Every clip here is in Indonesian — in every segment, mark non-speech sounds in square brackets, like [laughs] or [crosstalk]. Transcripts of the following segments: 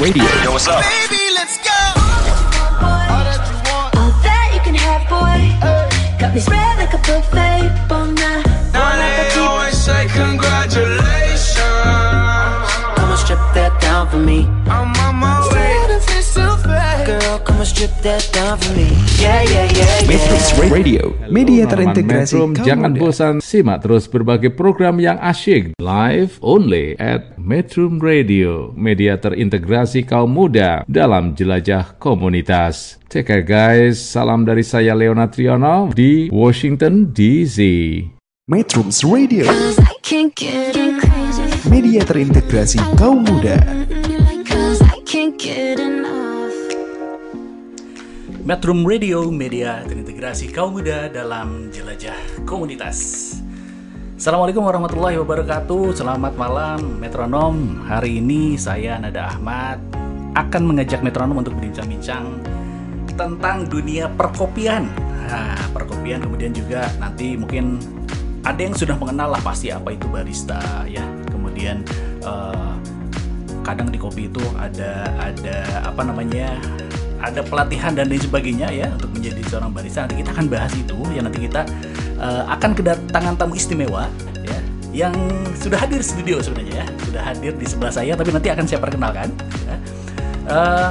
Radio. Yo, what's up? Baby, let's go. All that you can have, boy. Got me spread like a buffet. Bon night, bon appetit. always say congratulations. Come and strip that down for me. I'm on my Radio. Media terintegrasi Metrum, jangan muda. bosan simak terus berbagai program yang asyik live only at Metrum Radio, media terintegrasi kaum muda dalam jelajah komunitas. Take care guys, salam dari saya Leona Triono di Washington DC. Metrums Radio. Media terintegrasi kaum muda. Metrum Radio, media terintegrasi kaum muda dalam jelajah komunitas. Assalamualaikum warahmatullahi wabarakatuh. Selamat malam metronom. Hari ini saya Nada Ahmad akan mengajak metronom untuk berbincang-bincang tentang dunia perkopian. Nah, perkopian kemudian juga nanti mungkin ada yang sudah mengenal lah pasti apa itu barista ya. Kemudian eh, kadang di kopi itu ada ada apa namanya ada pelatihan dan lain sebagainya ya untuk menjadi seorang barista nanti kita akan bahas itu ya nanti kita eh, akan kedatangan tamu istimewa ya yang sudah hadir di studio sebenarnya ya sudah hadir di sebelah saya tapi nanti akan saya perkenalkan ya. Eh,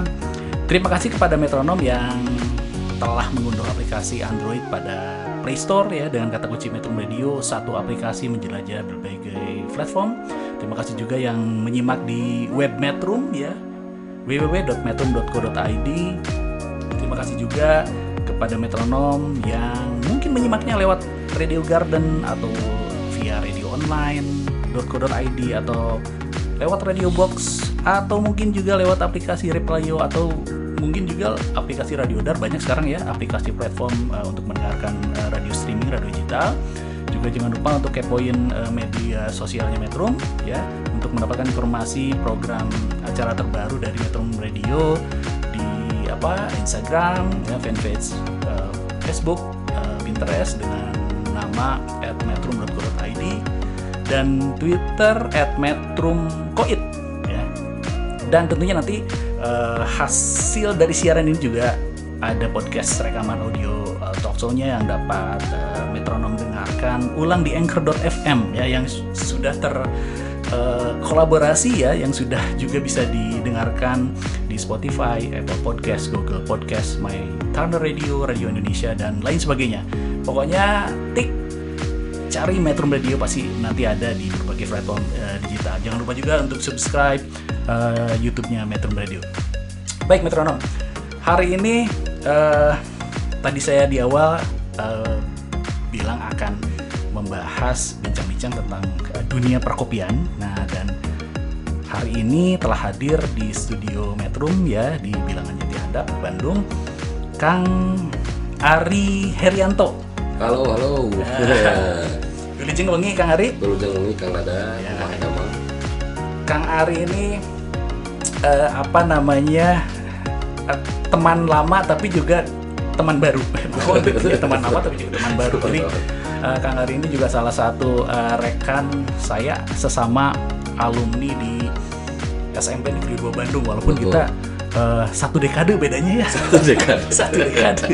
terima kasih kepada metronom yang telah mengunduh aplikasi Android pada Play Store ya dengan kata kunci Metro Radio satu aplikasi menjelajah berbagai platform. Terima kasih juga yang menyimak di web Metrum ya www.metrum.co.id. Terima kasih juga kepada metronom yang mungkin menyimaknya lewat Radio Garden atau via radio online.co.id atau lewat radio box atau mungkin juga lewat aplikasi Replayo atau mungkin juga aplikasi Radio Dar banyak sekarang ya aplikasi platform uh, untuk mendengarkan uh, radio streaming radio digital juga jangan lupa untuk kepoin uh, media sosialnya Metrum ya untuk mendapatkan informasi program acara terbaru dari Metrum Radio di apa Instagram ya fanpage uh, Facebook uh, Pinterest dengan nama @metrum.co.id dan Twitter @metrumkoit ya. Dan tentunya nanti eh, hasil dari siaran ini juga ada podcast rekaman audio uh, talkshow-nya yang dapat eh, metronom dengarkan ulang di anchor.fm ya yang su- sudah ter eh, kolaborasi ya yang sudah juga bisa didengarkan di Spotify, Apple Podcast, Google Podcast, My Turner Radio, Radio Indonesia dan lain sebagainya. Pokoknya tik cari Metro Radio pasti nanti ada di berbagai platform eh, digital. Jangan lupa juga untuk subscribe eh, YouTube-nya Metro Radio. Baik metronom, hari ini eh, tadi saya di awal eh, bilang akan membahas bincang-bincang tentang eh, dunia perkopian. Nah dan hari ini telah hadir di studio Metrum ya di Bilangan Jati Handap, Bandung, Kang Ari Herianto. Halo, halo. [laughs] Wilujeng wengi Kang Ari. Dulu jangan Kang Nada, Ya. Kang Ari ini eh, apa namanya eh, teman lama tapi juga teman baru. [laughs] Ya, teman lama tapi juga teman baru. Jadi eh, Kang Ari ini juga salah satu eh, rekan saya sesama alumni di SMP Negeri 2 Bandung walaupun Betul. kita eh, satu dekade bedanya ya. Satu dekade. [laughs] satu dekade.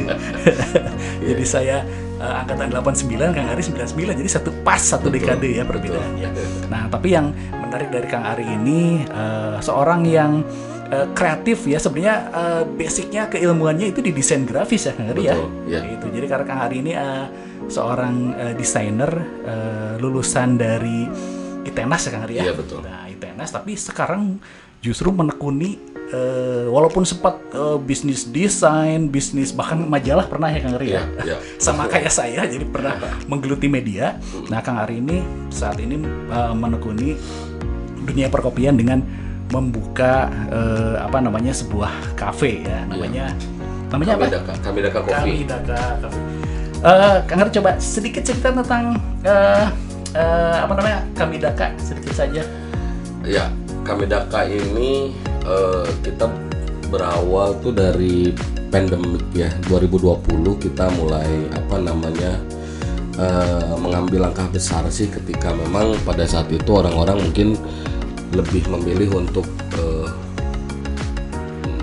[laughs] jadi saya eh, angkatan 89, Kang Ari 99. Jadi satu pas satu Betul. dekade ya perbedaannya. Nah, tapi yang menarik dari Kang Ari ini eh, seorang yang eh, kreatif ya sebenarnya eh, basicnya keilmuannya itu di desain grafis ya Kang Ari ya. Betul, ya. Itu. Jadi karena Kang Ari ini eh, seorang eh, desainer eh, lulusan dari ITENAS ya Kang Ari ya. Iya, betul. Nah, ITENAS tapi sekarang justru menekuni eh, walaupun sempat eh, bisnis desain, bisnis bahkan majalah pernah ya Kang Ari ya. Iya, iya. [laughs] Sama kayak saya jadi pernah menggeluti media. Nah, Kang Ari ini saat ini eh, menekuni dunia perkopian dengan membuka eh, apa namanya sebuah kafe ya namanya namanya apa? Kamidaka, Kamidaka Coffee. Kamidaka Cafe. Eh, Kang Ari coba sedikit cerita tentang eh, eh, apa namanya Kamidaka sedikit saja. Ya, Kamidaka ini eh, kita berawal tuh dari pandemik ya 2020 kita mulai apa namanya eh, mengambil langkah besar sih ketika memang pada saat itu orang-orang mungkin lebih memilih untuk eh,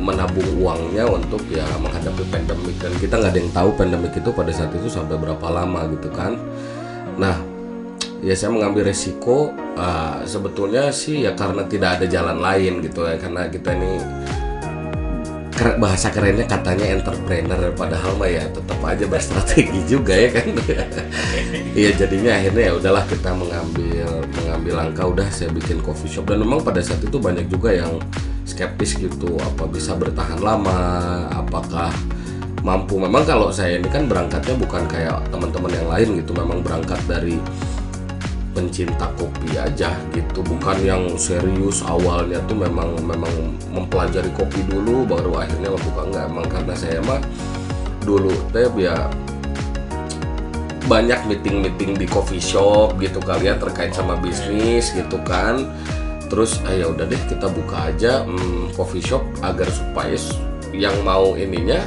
menabung uangnya untuk ya menghadapi pandemik. Dan kita nggak ada yang tahu pandemik itu pada saat itu sampai berapa lama gitu kan. Nah ya saya mengambil resiko ah, sebetulnya sih ya karena tidak ada jalan lain gitu ya. Karena kita ini bahasa kerennya katanya entrepreneur padahal mah ya tetap aja berstrategi [laughs] juga ya kan. [laughs] Iya jadinya akhirnya ya udahlah kita mengambil mengambil langkah udah saya bikin coffee shop. Dan memang pada saat itu banyak juga yang skeptis gitu apa bisa bertahan lama apakah mampu. Memang kalau saya ini kan berangkatnya bukan kayak teman-teman yang lain gitu memang berangkat dari pencinta kopi aja gitu. Bukan yang serius awalnya tuh memang memang mempelajari kopi dulu baru akhirnya membuka. Enggak emang karena saya mah dulu teh ya banyak meeting-meeting di coffee shop gitu kali ya terkait sama bisnis gitu kan terus ah, ya udah deh kita buka aja hmm, coffee shop agar supaya yang mau ininya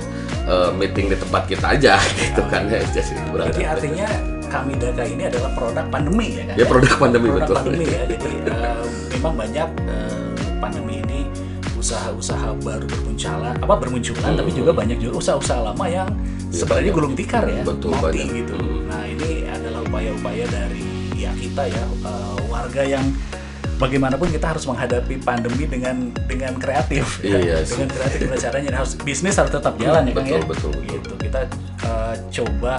eh, meeting di tempat kita aja [laughs] gitu kan ya jadi berangkat artinya kami Daka ini adalah produk pandemi ya kan? Ya, produk pandemi, Produk betul. pandemi ya. Jadi [laughs] eh, memang banyak eh, pandemi ini usaha-usaha baru bermunculan, apa bermunculan, tapi juga banyak juga usaha-usaha lama yang Ya, sebenarnya banyak. gulung tikar ya, Betul, mati banyak. gitu. Hmm. Nah ini adalah upaya-upaya dari ya kita ya eh, warga yang bagaimanapun kita harus menghadapi pandemi dengan dengan kreatif ya. [laughs] Iya sih. dengan kreatif gimana caranya harus bisnis harus tetap jalan ya Kang Betul, ya betul, betul. gitu kita uh, coba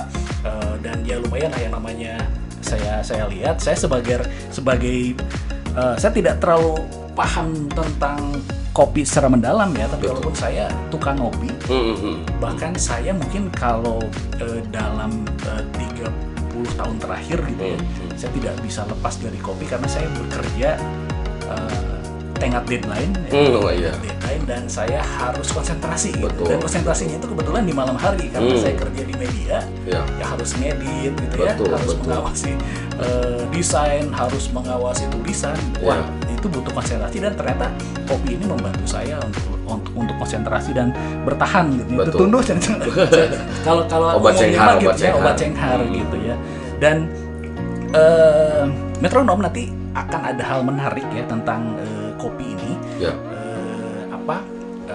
uh, dan ya lumayan lah yang namanya saya saya lihat saya sebagai sebagai uh, saya tidak terlalu paham tentang kopi secara mendalam ya tapi Betul. walaupun saya tukang ngopi Hmm, hmm, hmm. bahkan saya mungkin kalau uh, dalam uh, 30 tahun terakhir gitu ya Hmm, hmm. saya tidak bisa lepas dari kopi karena saya bekerja uh, tengah deadline ya. Hmm, oh iya. deadline dan saya harus konsentrasi gitu. Betul. dan konsentrasinya itu kebetulan di malam hari karena Hmm. saya kerja di media ya ya harus ngedit gitu Betul, ya harus betul. mengawasi eh, desain harus mengawasi tulisan wah Ya. Itu butuh konsentrasi dan ternyata kopi ini membantu saya untuk untuk, untuk konsentrasi dan bertahan gitu ya. Betul. Tertunduh [laughs] kalau kalau Obat cenghar, gitu obat ya, cenghar. obat cenghar Hmm. gitu ya dan eh, metronom nanti akan ada hal menarik ya tentang eh, kopi ini ya eh,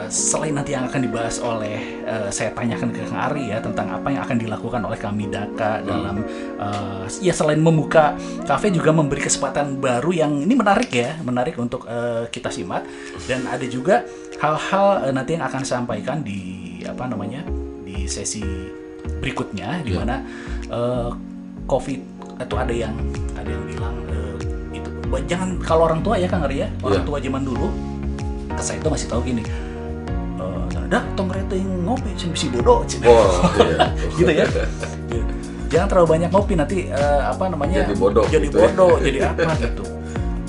selain nanti yang akan dibahas oleh eh, saya tanyakan ke Kang Ari ya tentang apa yang akan dilakukan oleh kami Daka dalam eh, ya selain membuka kafe juga memberi kesempatan baru yang ini menarik ya menarik untuk eh, kita simak dan ada juga hal-hal eh, nanti yang akan saya sampaikan di apa namanya di sesi berikutnya di Ya. mana eh, COVID atau ada yang ada yang bilang eh, itu jangan kalau orang tua ya Kang Ari ya orang Ya. tua zaman dulu ke saya itu masih tahu gini dah tong rete ngopi sing bisi bodoh cina." oh iya [laughs] gitu ya Gitu. jangan terlalu banyak ngopi nanti eh, apa namanya Jadi bodoh jadi gitu ya. bodoh jadi apa gitu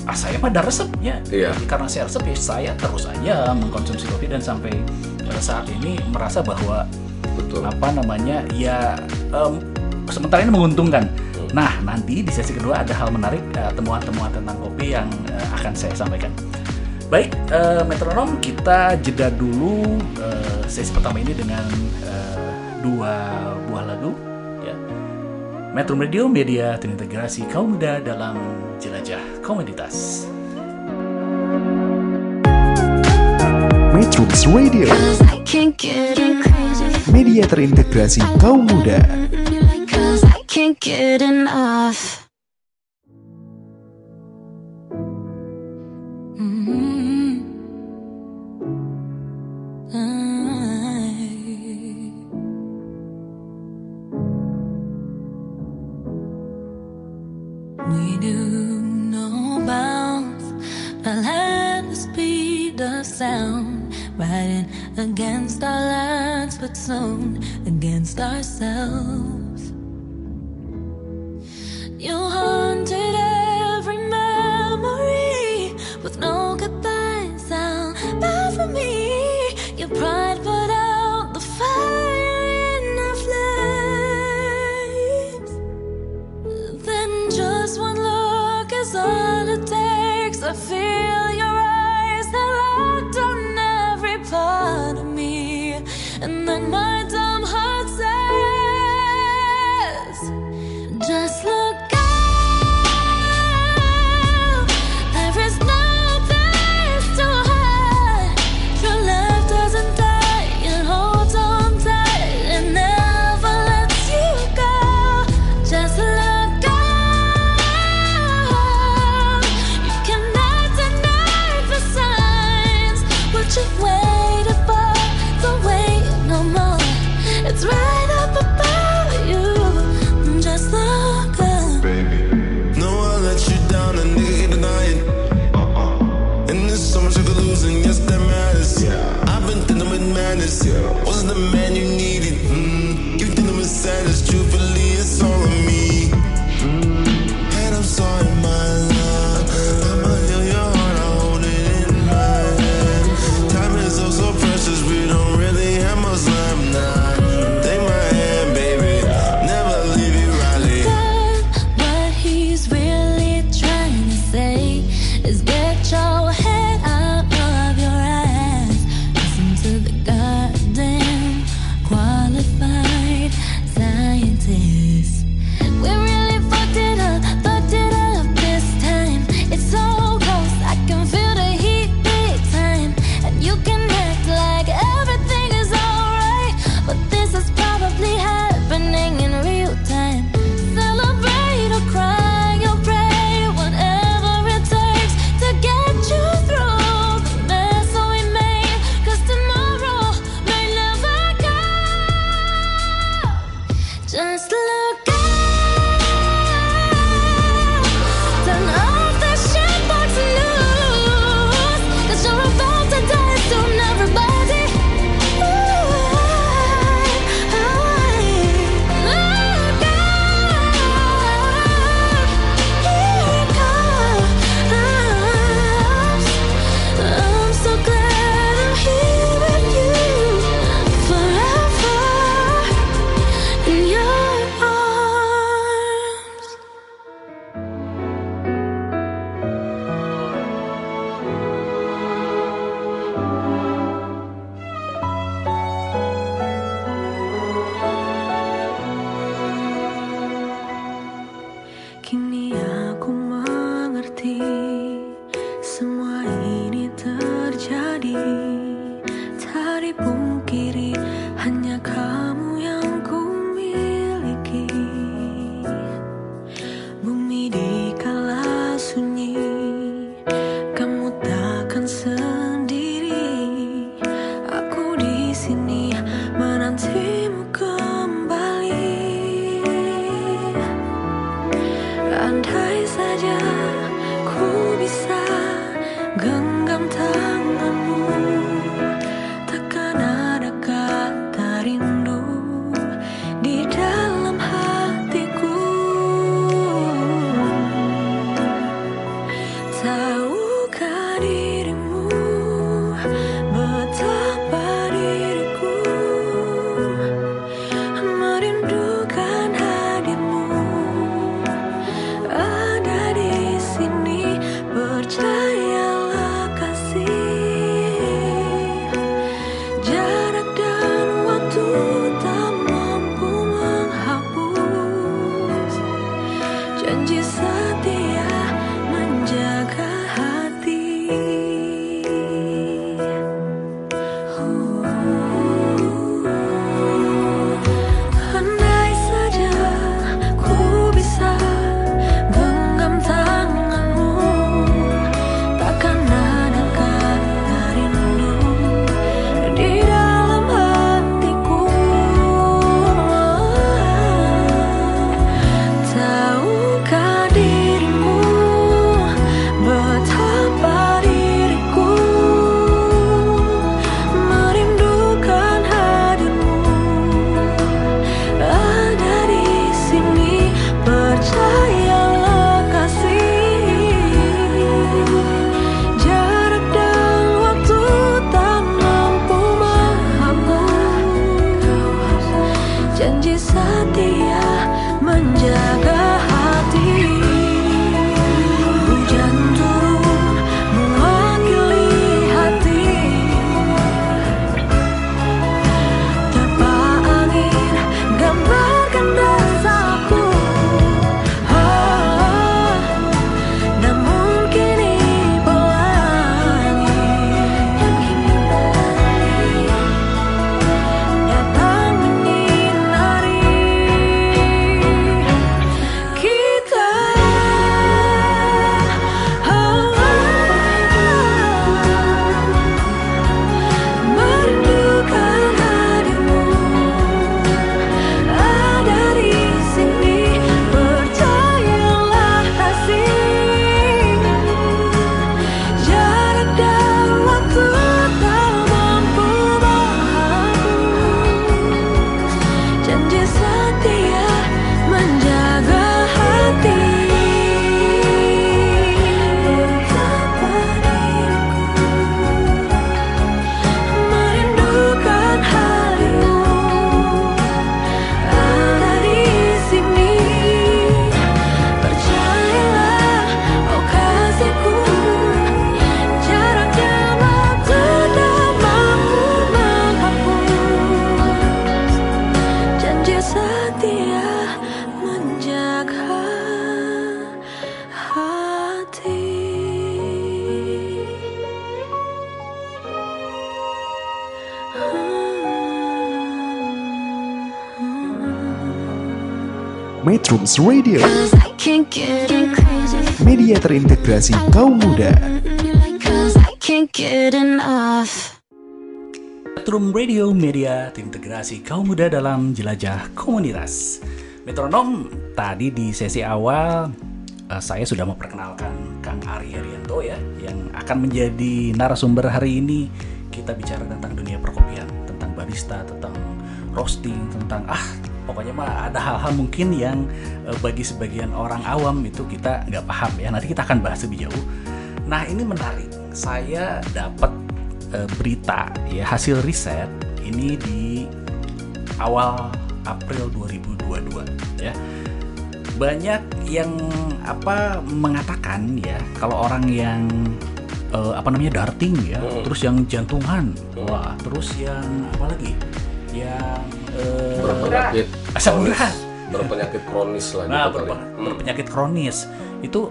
ah saya mah ada resepnya Iya. Jadi karena saya resep ya saya terus aja mengkonsumsi kopi dan sampai eh, saat ini merasa bahwa betul apa namanya ya em, sementara ini menguntungkan. Nah nanti di sesi kedua ada hal menarik eh, temuan-temuan tentang kopi yang eh, akan saya sampaikan. Baik, eh, metronom kita jeda dulu eh, sesi pertama ini dengan eh, dua buah lagu. Ya. Metro Radio Media terintegrasi kaum muda dalam jelajah komoditas. Metrums Radio, Cause I can't get crazy. media terintegrasi kaum muda. Riding against our lines, but soon against ourselves. You haunted every memory with no goodbye sound back from me. Your pride put out the fire in our flames. Then just one look is all it takes. I feel Radio, media terintegrasi kaum muda. Metrum Radio Media terintegrasi kaum muda dalam jelajah komunitas. Metronom tadi di sesi awal eh, saya sudah memperkenalkan Kang Ari Herianto ya yang akan menjadi narasumber hari ini. Kita bicara tentang dunia perkopian, tentang barista, tentang roasting, tentang ah pokoknya mah ada hal-hal mungkin yang eh, bagi sebagian orang awam itu kita nggak paham ya. Nanti kita akan bahas lebih jauh. Nah ini menarik. Saya dapat eh, berita ya hasil riset ini di awal April 2022 ya banyak yang apa mengatakan ya kalau orang yang eh, apa namanya darting ya terus yang jantungan wah terus yang apa lagi yang berpenyakit asam urat. berpenyakit kronis lah nah gitu kali. berpe- Hmm. berpenyakit kronis. Itu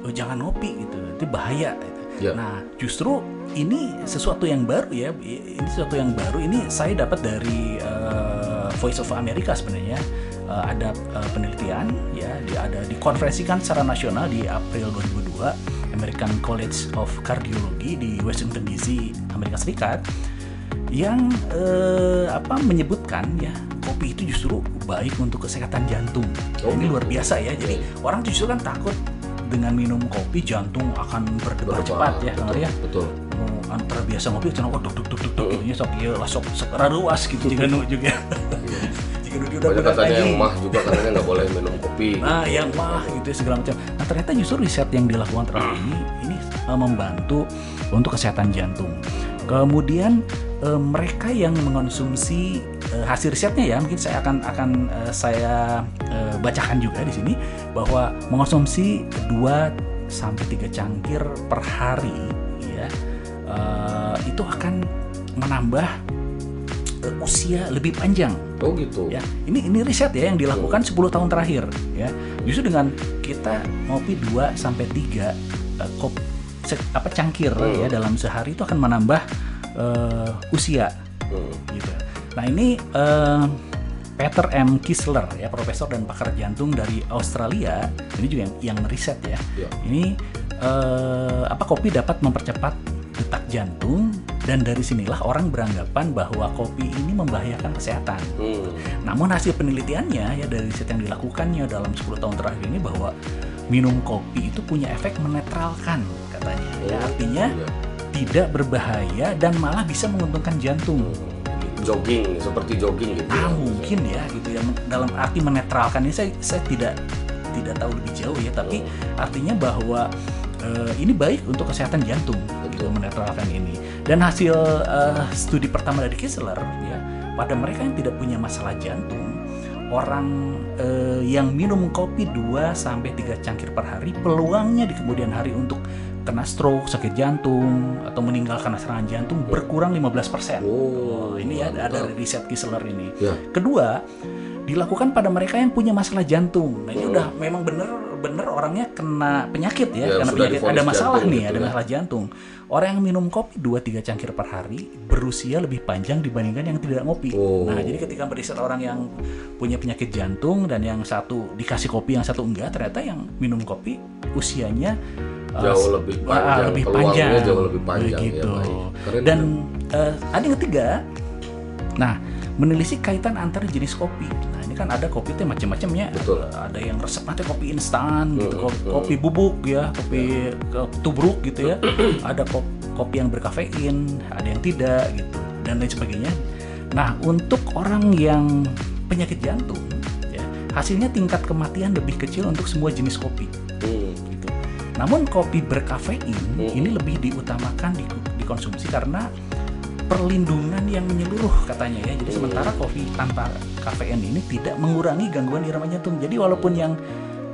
eh, jangan ngopi gitu. Itu bahaya. Gitu. Ya. nah justru ini sesuatu yang baru ya ini sesuatu yang baru. Ini saya dapat dari eh, Voice of America sebenarnya. Eh, ada eh, penelitian ya. Di, ada dikonferensikan secara nasional di April 2002 American College of Cardiology di Washington DC Amerika Serikat yang eh, apa menyebutkan ya kopi itu justru baik untuk kesehatan jantung. Oh, Ini gitu. luar biasa ya. Jadi orang justru kan takut dengan minum kopi jantung akan berdebar cepat ya, betul, ya. betul Oh, antara biasa ngopi cenah oh duk duk duk duk duk gitu nya sok ieu lah sok sok raruas gitu jika nu [laughs] juga. Jika udah berat katanya yang lagi. mah juga katanya nggak boleh minum kopi Nah, yang mah gitu ya, segala macam. Nah, ternyata justru riset yang dilakukan terakhir ini ini uh, membantu untuk kesehatan jantung. Kemudian uh, mereka yang mengonsumsi uh, hasil risetnya ya, mungkin saya akan akan uh, saya uh, bacakan juga di sini bahwa mengonsumsi 2 sampai 3 cangkir per hari ya uh, itu akan menambah uh, usia lebih panjang. Oh gitu. Ya ini ini riset ya yang dilakukan 10 tahun terakhir ya. Justru dengan kita ngopi 2 sampai 3 eh, kop se- apa cangkir Hmm. ya dalam sehari itu akan menambah eh, usia Hmm. gitu nah ini eh, Peter M. Kisler ya profesor dan pakar jantung dari Australia ini juga yang yang riset ya Ya. ini eh, apa kopi dapat mempercepat detak jantung dan dari sinilah orang beranggapan bahwa kopi ini membahayakan kesehatan Hmm. namun hasil penelitiannya ya dari riset yang dilakukannya dalam 10 tahun terakhir ini bahwa minum kopi itu punya efek menetralkan katanya. Ya, artinya iya. tidak berbahaya dan malah bisa menguntungkan jantung. jogging seperti jogging gitu Ah ya. mungkin ya gitu ya dalam arti menetralkan ini saya saya tidak tidak tahu lebih jauh ya tapi artinya bahwa eh, ini baik untuk kesehatan jantung gitu menetralkan ini dan hasil eh, studi pertama dari Kessler ya pada mereka yang tidak punya masalah jantung orang eh, yang minum kopi 2 sampai 3 cangkir per hari peluangnya di kemudian hari untuk kena stroke, sakit jantung atau meninggal karena serangan jantung berkurang 15%. Oh, ini ya ada mantap. riset Kessler ini. Ya. Kedua, dilakukan pada mereka yang punya masalah jantung. Nah, ini udah memang bener-bener orangnya kena penyakit ya, Ya, karena sudah penyakit ada masalah jantung nih, gitu ada ya. masalah jantung. Orang yang minum kopi 2-3 cangkir per hari berusia lebih panjang dibandingkan yang tidak ngopi. Oh. Nah, jadi ketika meriset orang yang punya penyakit jantung dan yang satu dikasih kopi, yang satu enggak, ternyata yang minum kopi usianya uh, Jauh lebih ah, panjang, lebih panjang. jauh lebih panjang, ya, baik. Keren, dan eh, ada yang ketiga, nah menelisik kaitan antar jenis kopi. Kan ada kopi teh macam-macamnya. Betul. Ada yang resep nanti kopi instan, gitu, Hmm, kopi, hmm. kopi bubuk ya, kopi ke- tubruk gitu ya. [clears throat] ada kop- kopi yang berkafein, ada yang tidak gitu, dan lain sebagainya. Nah untuk orang yang penyakit jantung, ya hasilnya tingkat kematian lebih kecil untuk semua jenis kopi Hmm. gitu. Namun kopi berkafein Hmm. ini lebih diutamakan di- dikonsumsi karena perlindungan yang menyeluruh katanya ya. Jadi sementara kopi tanpa kafein ini tidak mengurangi gangguan irama jantung. Jadi walaupun yang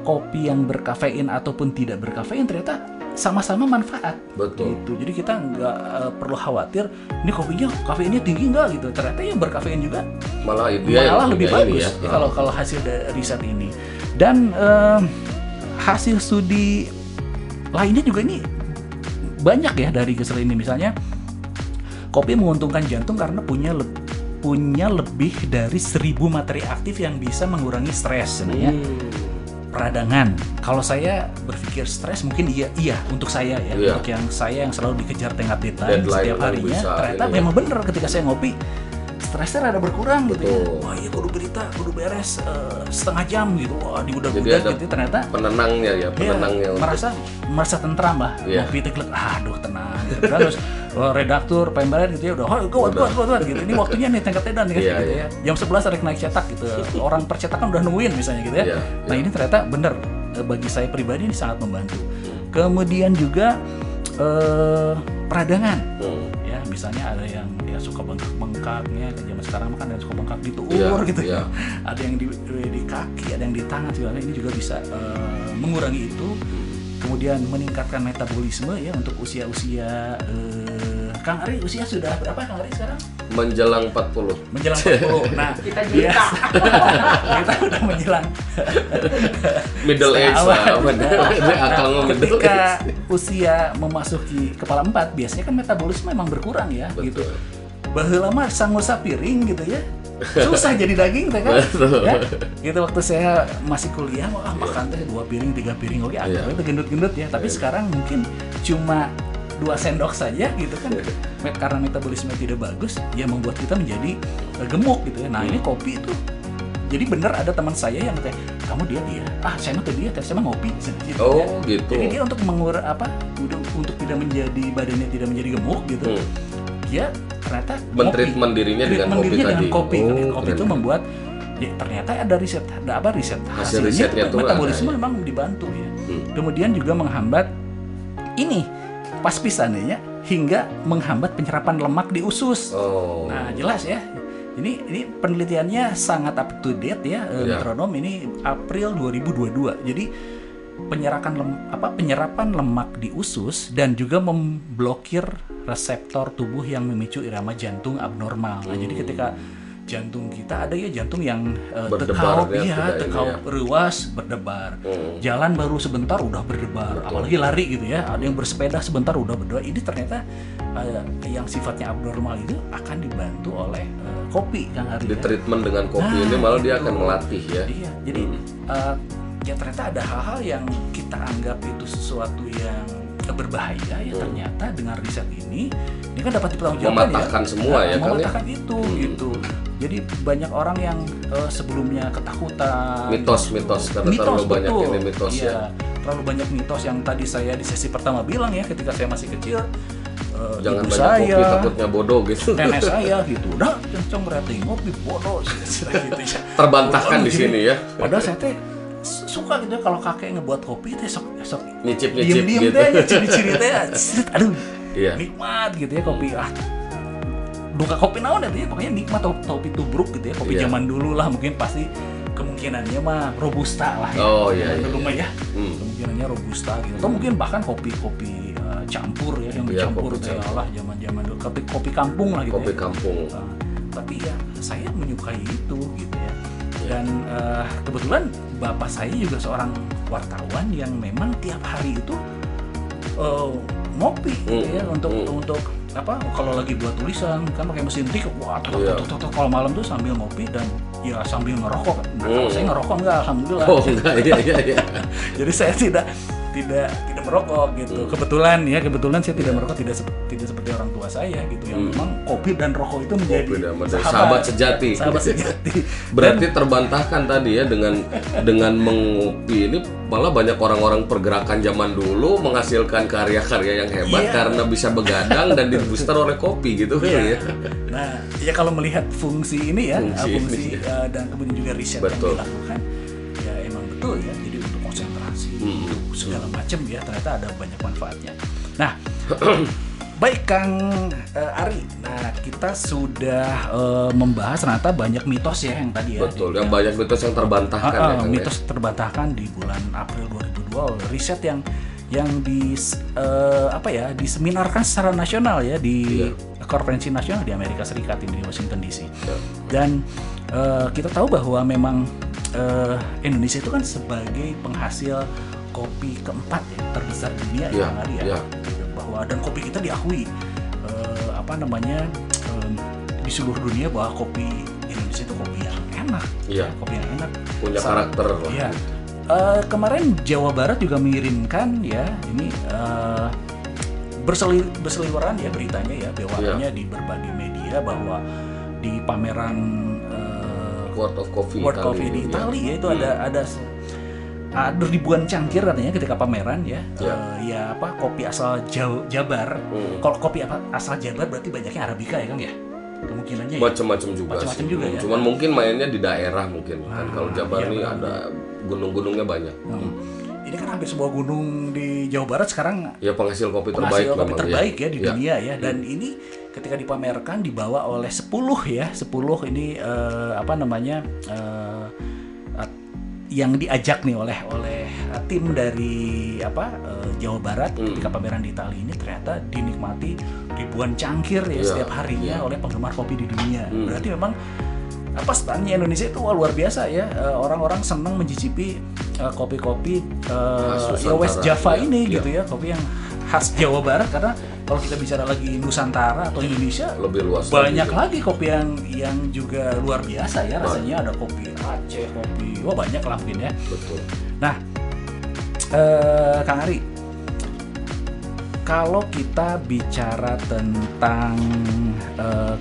kopi yang berkafein ataupun tidak berkafein ternyata sama-sama manfaat. Betul. Gitu. Jadi kita nggak eh, perlu khawatir ini kopinya kafeinnya tinggi nggak gitu. Ternyata yang berkafein juga Malah dia yang malah lebih punya ini bagus ya. ya, kalau kalau hasil dari riset ini dan eh, hasil studi lainnya juga ini banyak ya dari kesel ini misalnya kopi menguntungkan jantung karena punya leb- punya lebih dari 1000 materi aktif yang bisa mengurangi stres sebenarnya. Hmm. Peradangan. Kalau saya berpikir stres mungkin iya iya untuk saya ya. Iya. Untuk yang saya yang selalu dikejar tengah deadline Deadline setiap kan harinya bisa ternyata ya. memang bener ketika saya ngopi stresnya rada berkurang gitu ya. Betul. Wah iya kudu berita, kudu beres eh, setengah jam gitu. Wah diudah-udah ada gitu ternyata penenangnya ya, Iya, penenangnya untuk merasa merasa tentram lah Iya. ngopi teglek aduh tenang gitu. terus oh, redaktur pembaran gitu ya udah oh kuat kuat kuat kuat gitu ini waktunya nih tengkat tedan nih Iya, gitu iya. ya jam 11 ada naik cetak gitu orang percetakan udah nungguin misalnya gitu ya Iya, nah iya. ini ternyata bener Eh, bagi saya pribadi ini sangat membantu Hmm. kemudian juga eh, peradangan Hmm. Ya misalnya ada yang ya suka bengkak-bengkaknya kan zaman sekarang kan ada yang suka bengkak di tuur Iya, gitu iya. ya [laughs] ada yang di, di kaki ada yang di tangan segala ini juga bisa eh, mengurangi itu. Kemudian meningkatkan metabolisme ya untuk usia-usia eh, Kang Ari usia sudah berapa Kang Ari sekarang menjelang 40. menjelang [laughs] 40 nah Kita juta. [laughs] kita udah menjelang Middle age lah. [laughs] Akal ngomong middle ketika age. usia memasuki kepala empat biasanya kan metabolisme memang berkurang ya gitu Betul. baheula mah sangur sapiring gitu ya susah jadi daging teh kan ya gitu waktu saya masih kuliah wah makan teh dua piring tiga piring oke Iya. akhirnya itu gendut-gendut ya tapi sekarang mungkin cuma dua sendok saja gitu kan Iya. Me- karena metabolisme tidak bagus ya membuat kita menjadi eh, gemuk gitu ya nah ini kopi itu jadi bener ada teman saya yang teh kamu dia dia ah saya mah dia saya mah ngopi gitu Oh, ya. gitu. jadi dia untuk mengur apa untuk, untuk tidak menjadi badannya tidak menjadi gemuk gitu Hmm. dia ternyata Men-treatment dirinya dengan kopi dirinya dengan kopi Oh, kopi keren. itu membuat ya, ternyata ada riset ada apa riset Hasil risetnya tuh metabolisme memang dibantu ya Hmm. kemudian juga menghambat ini pas pisannya hingga menghambat penyerapan lemak di usus Oh. Nah, jelas ya. Ini ini penelitiannya sangat up to date ya, eh, Iya. metronom ini April 2022. Jadi penyerapan lem, apa penyerapan lemak di usus dan juga memblokir reseptor tubuh yang memicu irama jantung abnormal. Nah, jadi ketika jantung kita ada ya jantung yang eh, Berdebar tekaup, ya, iya, ini tekaup ya. ruas berdebar. Hmm. Jalan baru sebentar udah berdebar, apalagi lari gitu ya. Ada yang bersepeda sebentar udah berdebar. Ini ternyata eh, yang sifatnya abnormal itu akan dibantu oleh eh, kopi Kang Ari. Di ya. treatment dengan kopi Nah, ini malah dia gitu. akan melatih ya. Iya, jadi eh, ya ternyata ada hal-hal yang kita anggap itu sesuatu yang berbahaya ya ternyata dengan riset ini ini kan dapat dipertanggungjawabkan Mematahkan ya. semua ya, ya? mematahkan itu gitu jadi banyak orang yang eh, sebelumnya ketakutan Mitos-mitos, karena terlalu banyak betul. ini mitos Iya, ya. terlalu banyak mitos yang tadi saya di sesi pertama bilang ya ketika saya masih kecil eh, Jangan ibu banyak saya kopi takutnya bodoh gitu. nenek [laughs] saya gitu udah kenceng berarti ngopi bodoh [laughs] gitu ya Terbantahkan di sini ya. padahal saya teh suka gitu ya kalau kakek ngebuat kopi teh sok sok Nyicip-nyicip diem diem gitu. teh ciri-ciri [laughs] teh set, aduh Iya. nikmat gitu ya kopi ah duka kopi naon ya ya pokoknya nikmat kopi, tubruk gitu ya kopi Iya. zaman dulu lah mungkin pasti kemungkinannya mah robusta lah ya Oh, iya, iya, dulu mah ya Hmm. kemungkinannya robusta gitu atau mungkin bahkan kopi kopi eh, campur ya yang Iya, dicampur teh lah zaman zaman dulu kopi kopi kampung lah gitu Kopi ya. kampung. Uh, tapi ya saya menyukai itu gitu ya Iya. Dan uh, kebetulan bapak saya juga seorang wartawan yang memang tiap hari itu uh, ngopi gitu ya Hmm, untuk hmm. untuk apa kalau lagi buat tulisan kan pakai mesin tik wah tok, Iya. kalau malam tuh sambil ngopi dan ya sambil ngerokok nah, Hmm. kalau saya ngerokok enggak alhamdulillah Oh enggak, iya iya iya. [laughs] jadi saya tidak tidak tidak merokok gitu kebetulan ya kebetulan saya tidak merokok tidak tidak seperti orang tua saya gitu yang memang kopi dan rokok itu menjadi Hmm. Kopi dan menjadi sahabat sejati. sahabat [laughs] sejati Berarti terbantahkan tadi ya dengan dengan mengopi ini malah banyak orang-orang pergerakan zaman dulu menghasilkan karya-karya yang hebat Iya. karena bisa begadang dan dibooster oleh kopi gitu Iya. ya. Nah, ya kalau melihat fungsi ini ya, Fungsi fungsi, ini. eh, dan kemudian juga riset Betul. yang dilakukan, ya emang betul ya. Segala macam ya ternyata ada banyak manfaatnya. Nah, [clears throat] baik Kang eh, Ari. Nah, kita sudah eh, membahas ternyata banyak mitos ya yang tadi ya. Betul, di- yang banyak mitos yang terbantahkan Ah, ya ah, Kang ya. mitos terbantahkan di bulan April 2002 oleh riset yang yang di eh, apa ya diseminarkan secara nasional ya di Iya. konferensi nasional di Amerika Serikat ini di Washington DC Ya. dan eh, kita tahu bahwa memang eh, Indonesia itu kan sebagai penghasil kopi keempat ya terbesar di dunia Iya, ya Ari ya iya. bahwa dan kopi kita diakui eh, apa namanya em, di seluruh dunia bahwa kopi Indonesia itu kopi yang enak, Iya. kopi yang enak. punya Sa- karakter. Iya. Eh, kemarin Jawa Barat juga mengirimkan ya ini eh, berseli berseliweran ya beritanya ya bewakannya di berbagai media bahwa di pameran World of Coffee World Italy Coffee di ini, ya. Itali ya itu ada ada se- ada ribuan cangkir katanya ketika pameran ya Ya. Eh, ya apa kopi asal Jabar Hmm. kalau kopi apa asal Jabar berarti banyaknya Arabica ya Kang ya kemungkinannya ya macam-macam juga Macam-macam sih. juga ya. Cuman mungkin mainnya di daerah mungkin kan kalau Jabar iya, nih benar. ada gunung-gunungnya banyak. Hmm. Ini kan hampir sebuah gunung di Jawa Barat sekarang Ya penghasil kopi terbaik penghasil kopi memang terbaik ya, di Ya. dunia ya dan ini ketika dipamerkan dibawa oleh 10 ya 10 ini eh, apa namanya eh, yang diajak nih oleh oleh eh, tim dari apa eh, Jawa Barat Hmm. ketika pameran di Itali ini ternyata dinikmati ribuan cangkir ya Iya, setiap harinya oleh penggemar kopi di dunia Hmm. berarti memang apa standnya Indonesia itu wah, luar biasa ya Eh, orang-orang senang mencicipi kopi-kopi Khas ya West Java ya. ini Iya. gitu ya kopi yang khas Jawa Barat karena kalau kita bicara lagi Nusantara atau Indonesia Lebih luas banyak lagi. lagi kopi yang yang juga luar biasa ya rasanya. Ada kopi Aceh kopi wah banyak lah mungkin ya. Betul. nah eh, Kang Ari kalau kita bicara tentang eh,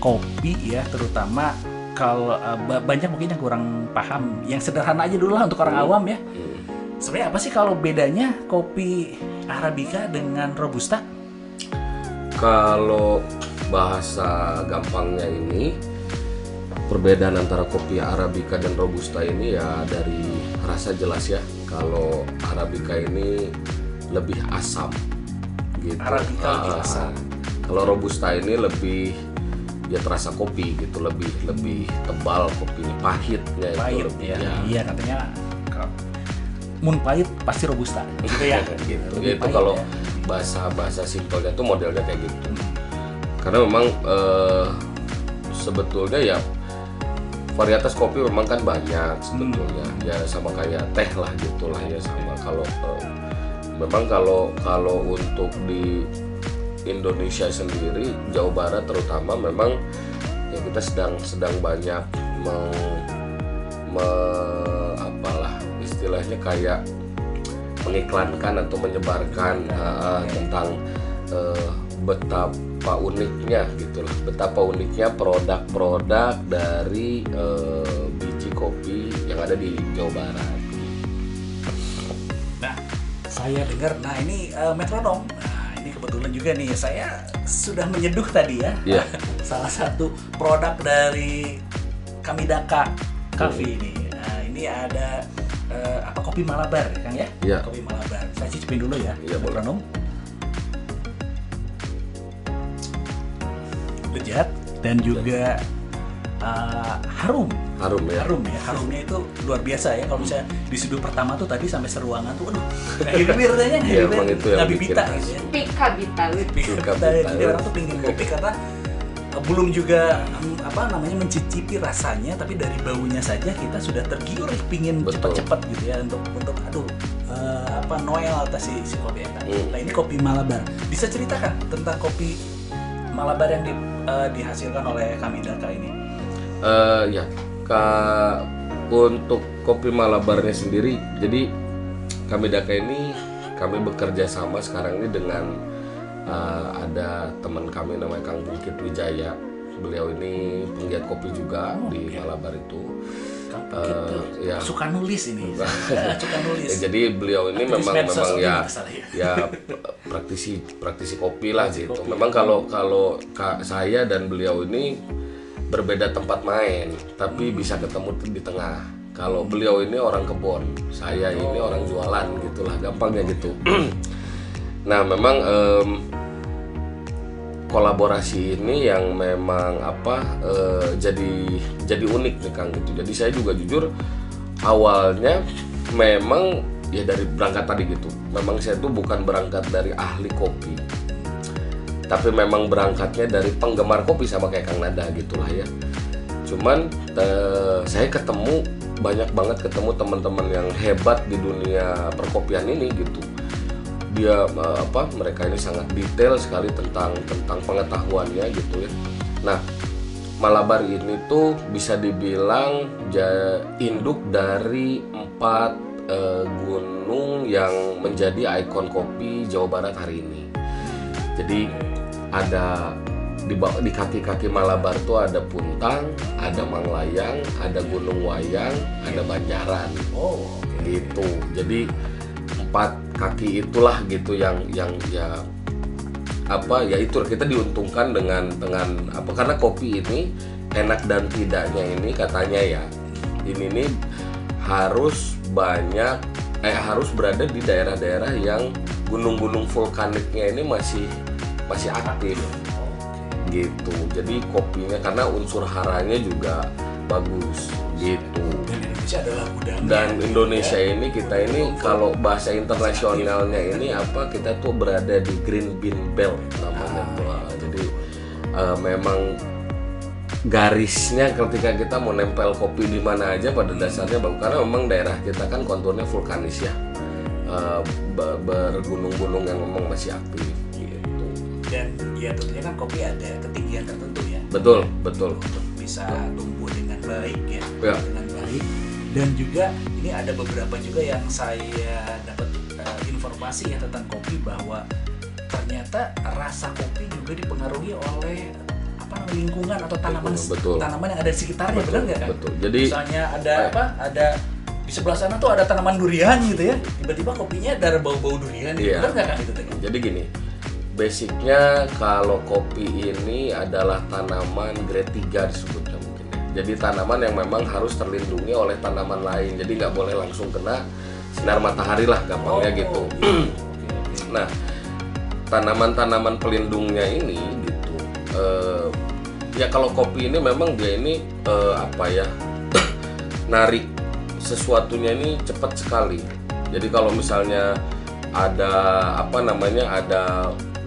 kopi ya terutama kalau eh, ba- banyak mungkin yang kurang paham. Yang sederhana aja dulu lah untuk orang awam ya. Hmm. sebenarnya apa sih kalau bedanya kopi Arabica dengan Robusta Kalau bahasa gampangnya ini perbedaan antara kopi Arabica dan Robusta ini ya dari rasa jelas ya. Kalau Arabica ini lebih asam gitu. Arabica lebih Ah, asam. Kalau Robusta ini lebih ya terasa kopi gitu, lebih lebih tebal kopinya, pahitnya itu pahit lebih ya. ya. Iya katanya kalau mun pahit pasti robusta gitu ya. [laughs] gitu. Itu pahit kalau ya. bahasa bahasa simpelnya tuh modelnya kayak gitu. Karena memang eh, sebetulnya ya varietas kopi memang kan banyak sebetulnya. Hmm. Ya sama kayak teh lah gitulah ya sama kalau eh, memang kalau kalau untuk di Indonesia sendiri Jawa Barat terutama memang ya kita sedang sedang banyak meng, me- apalah istilahnya kayak mengiklankan atau menyebarkan uh, tentang uh, betapa uniknya gitulah betapa uniknya produk-produk dari uh, biji kopi yang ada di Jawa Barat Nah, saya dengar nah ini eh, metronom. Nah, ini kebetulan juga nih saya sudah menyeduh tadi ya. Iya. [laughs] Salah satu produk dari Kamidaka Coffee ini. Nah, ini ada eh, apa kopi Malabar ya, Kang ya? Iya. Kopi Malabar. Saya cicipin dulu ya. Iya, boleh. metronom. Lezat dan juga eh, harum harum ya harum ya harumnya itu luar biasa ya kalau misalnya di sudut pertama tuh tadi sampai seruangan tuh aduh kayak bibir rasanya Iya, emang itu yang bibita gitu ya Pika Bita. Bibita, Suka jadi bita. orang tuh pingin kopi karena uh, belum juga apa namanya mencicipi rasanya tapi dari baunya saja kita sudah tergiur pingin cepat-cepat gitu ya untuk untuk aduh uh, apa Noel atas si, si kopi ya kan. Hmm. Nah ini kopi Malabar bisa ceritakan tentang kopi Malabar yang di- uh, dihasilkan oleh Kamidaka ini. Eh, ya ka untuk kopi Malabarnya sendiri jadi kami Daka ini kami bekerja sama sekarang ini dengan eh, ada teman kami namanya Kang Bukit Wijaya beliau ini penggiat kopi juga di Malabar itu Kang Eh, ya. Suka nulis ini. [laughs] suka nulis. Ya, jadi beliau ini Aktivis memang memang ya ya. ya praktisi praktisi kopi lah gitu. kopi. Memang kalau kalau ka- saya dan beliau ini berbeda tempat main, tapi Hmm. bisa ketemu di tengah. Kalau beliau ini orang kebon, saya ini Oh. orang jualan gitulah, gampangnya gitu. [clears throat] nah, memang em, kolaborasi ini yang memang apa eh, jadi jadi unik nih Kang gitu. Jadi saya juga jujur awalnya memang ya dari berangkat tadi gitu. Memang saya tuh bukan berangkat dari ahli kopi. Tapi memang berangkatnya dari penggemar kopi sama kayak Kang Nada gitulah ya. Cuman eh, saya ketemu banyak banget ketemu teman-teman yang hebat di dunia perkopian ini gitu dia eh, apa mereka ini sangat detail sekali tentang tentang pengetahuannya gitu ya. Nah Malabar ini tuh bisa dibilang induk dari empat eh, gunung yang menjadi ikon kopi Jawa Barat hari ini. Jadi ada di di kaki-kaki Malabar tuh ada Puntang, ada Manglayang, ada Gunung Wayang, ada Banjaran Oh, gitu. Jadi empat kaki itulah gitu yang yang ya apa ya itu kita diuntungkan dengan dengan apa karena kopi ini enak dan tidaknya ini katanya ya ini nih harus banyak eh harus berada di daerah-daerah yang gunung-gunung vulkaniknya ini masih masih aktif. Gitu. Jadi kopinya karena unsur haranya juga bagus. Gitu Indonesia adalah gudangnya. dan Indonesia Ya. ini kita ini kalau bahasa internasionalnya ini apa kita tuh berada di Green Bean Belt namanya tuh. Ah, jadi eh, memang garisnya ketika kita mau nempel kopi di mana aja pada dasarnya bagus karena memang daerah kita kan konturnya vulkanis ya be- bergunung-gunung yang memang masih aktif gitu Dan ya tentunya kan kopi ada ketinggian tertentu ya. betul betul bisa tumbuh dengan baik ya. Ya. Dengan. Dan juga ini ada beberapa juga yang saya dapat eh, informasi ya tentang kopi bahwa ternyata rasa kopi juga dipengaruhi oleh apa lingkungan atau tanaman Betul. tanaman yang ada di sekitarnya benar nggak kan? betul jadi misalnya ada Eh. apa ada di sebelah sana tuh ada tanaman durian gitu ya tiba-tiba kopinya ada bau-bau durian gitu Iya. benar nggak kan itu? Jadi gini, basicnya kalau kopi ini adalah tanaman grade 3 disebutnya mungkin. ya. Jadi tanaman yang memang harus terlindungi oleh tanaman lain. Jadi nggak boleh langsung kena sinar matahari lah gampangnya Oh, gitu. iya. Oke, oke. Nah, tanaman-tanaman pelindungnya ini gitu. eh, ya kalau kopi ini memang dia ini eh, apa ya [clears throat] narik sesuatunya ini cepat sekali. Jadi kalau misalnya ada apa namanya ada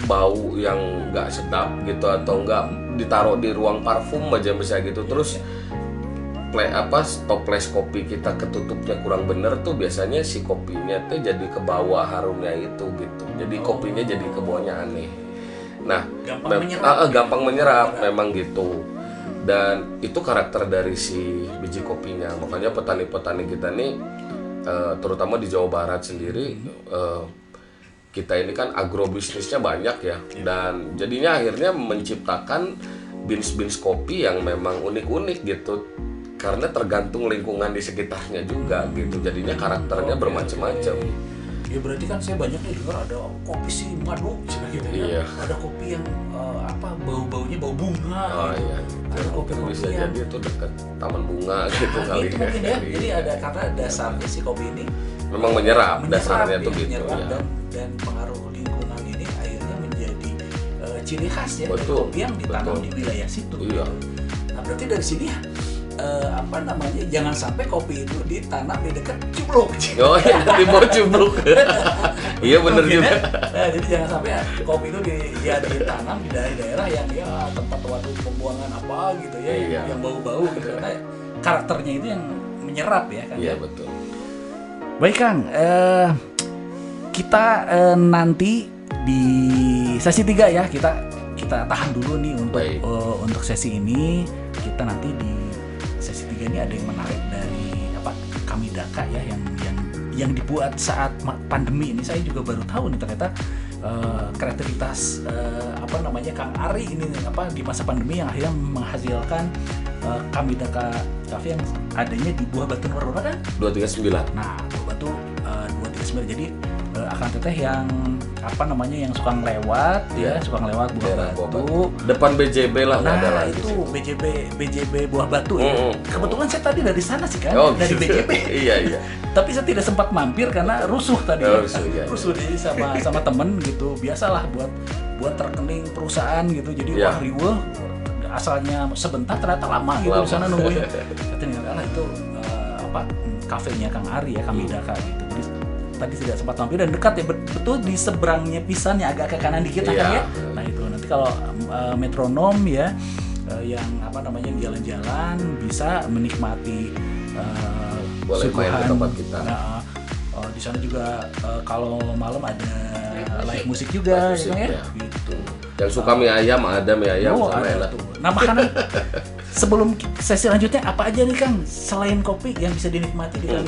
bau yang nggak sedap gitu atau nggak ditaruh di ruang parfum aja bisa gitu terus play apa toples kopi kita ketutupnya kurang bener tuh biasanya si kopinya tuh jadi ke bawah harumnya itu gitu. Jadi kopinya jadi ke bawahnya aneh. Nah Gampang mem- menyerap. ah, gampang menyerap memang gitu. Dan itu karakter dari si biji kopinya. Makanya petani-petani kita nih eh, terutama di Jawa Barat sendiri eh, kita ini kan agrobisnisnya banyak ya. Dan jadinya akhirnya menciptakan bins-bins kopi yang memang unik-unik gitu karena tergantung lingkungan di sekitarnya juga gitu jadinya karakternya bermacam-macam ya berarti kan saya banyak nih dengar ada kopi si madu gitu ya Iya. ada kopi yang eh, apa bau-baunya bau bunga oh gitu. iya ada kopi-kopi bisa yang jadi itu dekat taman bunga gitu Nah, kali gitu mungkin ya jadi Iya. ada karena dasarnya si kopi ini memang menyerap, menyerap dasarnya ya, tuh gitu menyerap ya dan dan pengaruh lingkungan ini akhirnya menjadi eh, ciri khas ya dari Betul, kopi yang ditanam betul. di wilayah situ. Iya. Nah berarti dari sini eh, apa namanya jangan sampai kopi itu ditanam di dekat cubluk. [laughs] oh iya di bawah cubluk [laughs] iya bener Mungkin juga. Nah, jadi jangan sampai ya, kopi itu di, ya ditanam di daerah-daerah yang ya tempat waduk pembuangan apa gitu ya yang- Iya. yang bau-bau gitu karena karakternya itu yang menyerap ya kan. iya ya. betul Baik Kang, eh, kita eh, nanti di sesi 3 ya kita kita tahan dulu nih untuk Baik. eh, untuk sesi ini kita nanti di sesi 3 ini ada yang menarik dari apa Kamidaka ya yang yang yang dibuat saat pandemi ini saya juga baru tahu nih ternyata eh, kreativitas eh, apa namanya Kang Ari ini apa di masa pandemi yang akhirnya menghasilkan eh, Kamidaka Cafe yang adanya di Buah Batu nomor berapa kan? 239 Nah, Buah Batu uh, 239 jadi uh, akan teteh yang apa namanya yang suka ngelewat ya, Iya. suka ngelewat Buah Daerah Batu. Depan BJB lah nggak ada Nah, lagi itu sih. BJB BJB Buah Batu ya. Mm-mm. Kebetulan saya tadi dari sana sih kan, Oh, dari gitu. BJB. [laughs] iya iya [laughs] Tapi saya tidak sempat mampir karena rusuh tadi. Oh, ya. rusuh, iya, iya. Rusuh jadi sama sama temen gitu. Biasalah buat buat rekening perusahaan gitu. Jadi Iya. wah riweuh asalnya sebentar ternyata lama gitu Lama. di sana nungguin. [laughs] Lah itu eh, apa kafenya Kang Ari ya Kamidaka gitu. Jadi tadi tidak sempat mampir dan dekat ya bet- betul di seberangnya pisan ya agak ke kanan dikit nah, Iya. Kang ya. Nah itu nanti kalau eh, metronom ya eh, yang apa namanya yang jalan-jalan bisa menikmati Boleh main ke tempat kita. Nah, eh, di sana juga eh, kalau malam ada live musik juga Live ya, musik, ya? ya. Gitu. yang suka mie ayam ada mie ayam Oh, sama enak tuh. Nah, makanan [laughs] sebelum sesi lanjutnya apa aja nih Kang selain kopi yang bisa dinikmati di Hmm.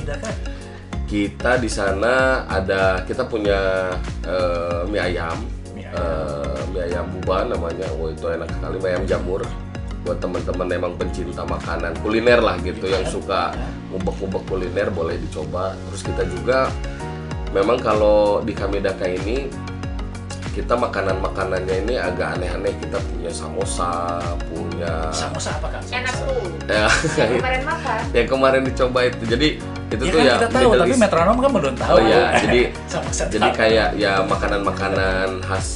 Kita di sana ada kita punya eh, mie ayam, Mie Eh, mie ayam buba namanya. Wah itu enak sekali mie ayam jamur. Buat teman-teman emang pencinta makanan kuliner lah gitu yang suka ngubek-ngubek kuliner boleh dicoba. Terus kita juga memang kalau di Kamidaka ini kita makanan-makanannya ini agak aneh-aneh. Kita punya samosa, punya Samosa apa Kang? Enak tuh. ya, Yang kemarin makan. yang kemarin dicoba itu. Jadi itu Ya tuh kan ya kita tahu, Middle tapi East. metronom kan belum tahu. Oh iya, [laughs] jadi jadi kayak ya makanan-makanan khas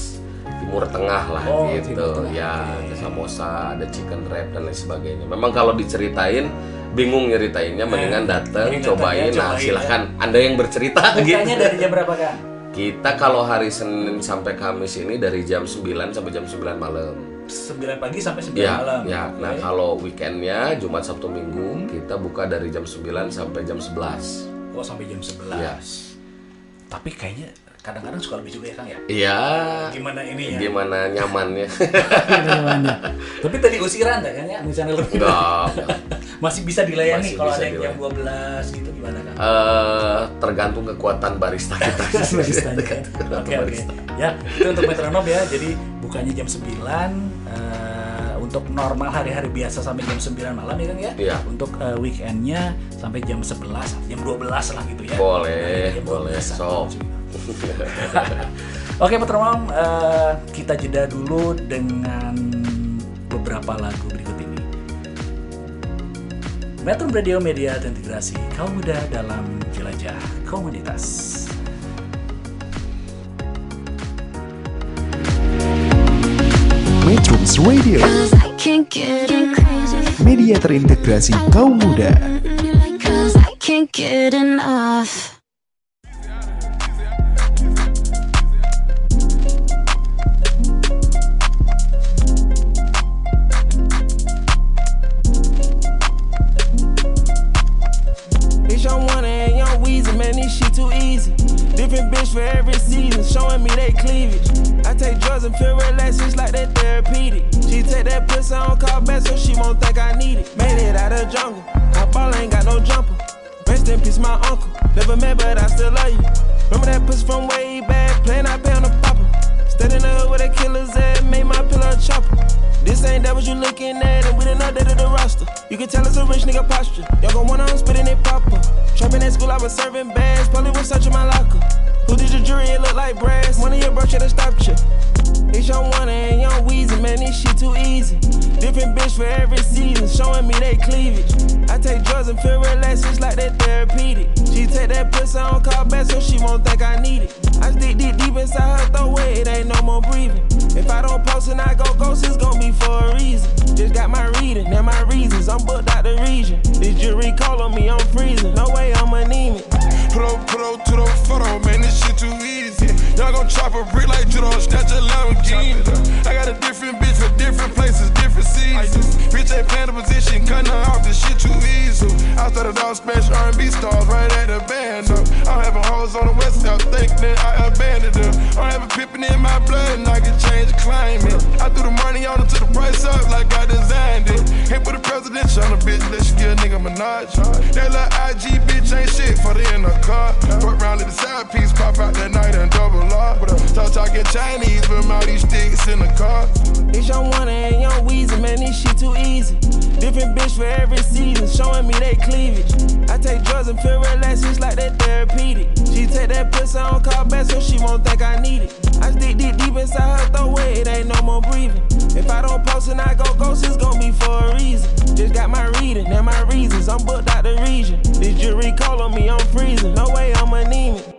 Timur Tengah lah Oh, gitu. Tengah. Ya, ada samosa, ada chicken wrap dan lain sebagainya. Memang kalau diceritain bingung nyeritainnya mendingan datang mending datang cobain. ya, Nah, cobain silakan Anda yang bercerita Bukanya gitu. dari jam berapa Kang? Kita kalau hari Senin sampai Kamis ini dari jam 9 sampai jam 9 malam. 9 pagi sampai 9 Ya, malam. ya. Nah, Oke. kalau weekendnya Jumat Sabtu Minggu kita buka dari jam 9 sampai jam 11. Oh sampai jam 11. Ya. Tapi kayaknya kadang-kadang suka lebih juga ya Kang ya. Iya. Gimana ini ya? Gimana nyamannya? Gimana? [laughs] Tapi tadi usiran kan ya? Misalnya lebih. Enggak. Masih bisa dilayani Masih kalau bisa ada yang jam dilayani. 12 gitu gimana kan? Eh, tergantung kekuatan barista [laughs] [laughs] kita. Tergantung Oke oke. barista. Ya itu untuk metronom ya. Jadi bukanya jam 9 eh, untuk normal hari-hari biasa sampai jam 9 malam ya kan ya. Iya. Untuk eh, weekendnya sampai jam 11, jam 12 lah gitu ya. Boleh, Jam boleh. 12. Sok. [laughs] Oke metronom eh, kita jeda dulu dengan beberapa lagu berikut ini. Metro Radio Media Terintegrasi Kaum Muda dalam Jelajah Komunitas. Metrums Radio, media terintegrasi kaum muda. Different bitch for every season, showing me they cleavage. I take drugs and feel relaxed, it's like that therapeutic. She take that pussy on call back so she won't think I need it. Made it out of jungle, my ball ain't got no jumper. Rest in peace, my uncle. Never met, but I still love you. Remember that pussy from way back, playing I pay on the popper. The hood with a killer's at, made my pillow chopper. This ain't that what you looking at, and we done updated the roster. You can tell it's a rich nigga posture. Y'all gon' wanna I'm spitting it popper. Trapping at school, I was serving bags, probably was searching my locker. Who did your jury? It look like brass. One of your bro should've stopped you. It's young one and young Weezy, man, this shit too easy. Different bitch for every season, showing me they cleavage. I take drugs and feel relaxed, it's like that therapeutic. She take that pussy on call back so she won't think I need it. I stick deep deep inside her throat it ain't no more breathing. If I don't post and I go ghost, it's gon' be for a reason. Just got my reading and my reasons. I'm booked out the region. This jury call on me, I'm freezing. No way I'm anemic. Put up, put up to the photo, man, this shit too easy. Y'all gon' chop a brick like judo, snatch a Lamborghini. I got a different different places, different seasons. Bitch ain't playing a position, cutting her off, this shit too easy. I started off special R&B stars right at the band up. I'm having hoes on the west side, think that I abandoned them. I'm having pippin' in my blood and I can change the climate. I threw the money on it to the price up like I designed it. Hit with a presidential on a bitch, let she get a nigga Minaj. That little IG bitch ain't shit for the in the car. Fuck round to the side piece, pop out that night and double R. Talk talking Chinese, but all these sticks in the car. It's young one and young Weezy, man, this shit too easy. Different bitch for every season, showing me they cleavage. I take drugs and feel relaxed, it's like that therapeutic. She take that pussy on call back so she won't think I need it. I stick deep deep inside her throat where it ain't no more breathing. If I don't post and I go ghost, it's gonna be for a reason. Just got my reading and my reasons, I'm booked out the region. This jury call on me, I'm freezing. No way I'm anemic.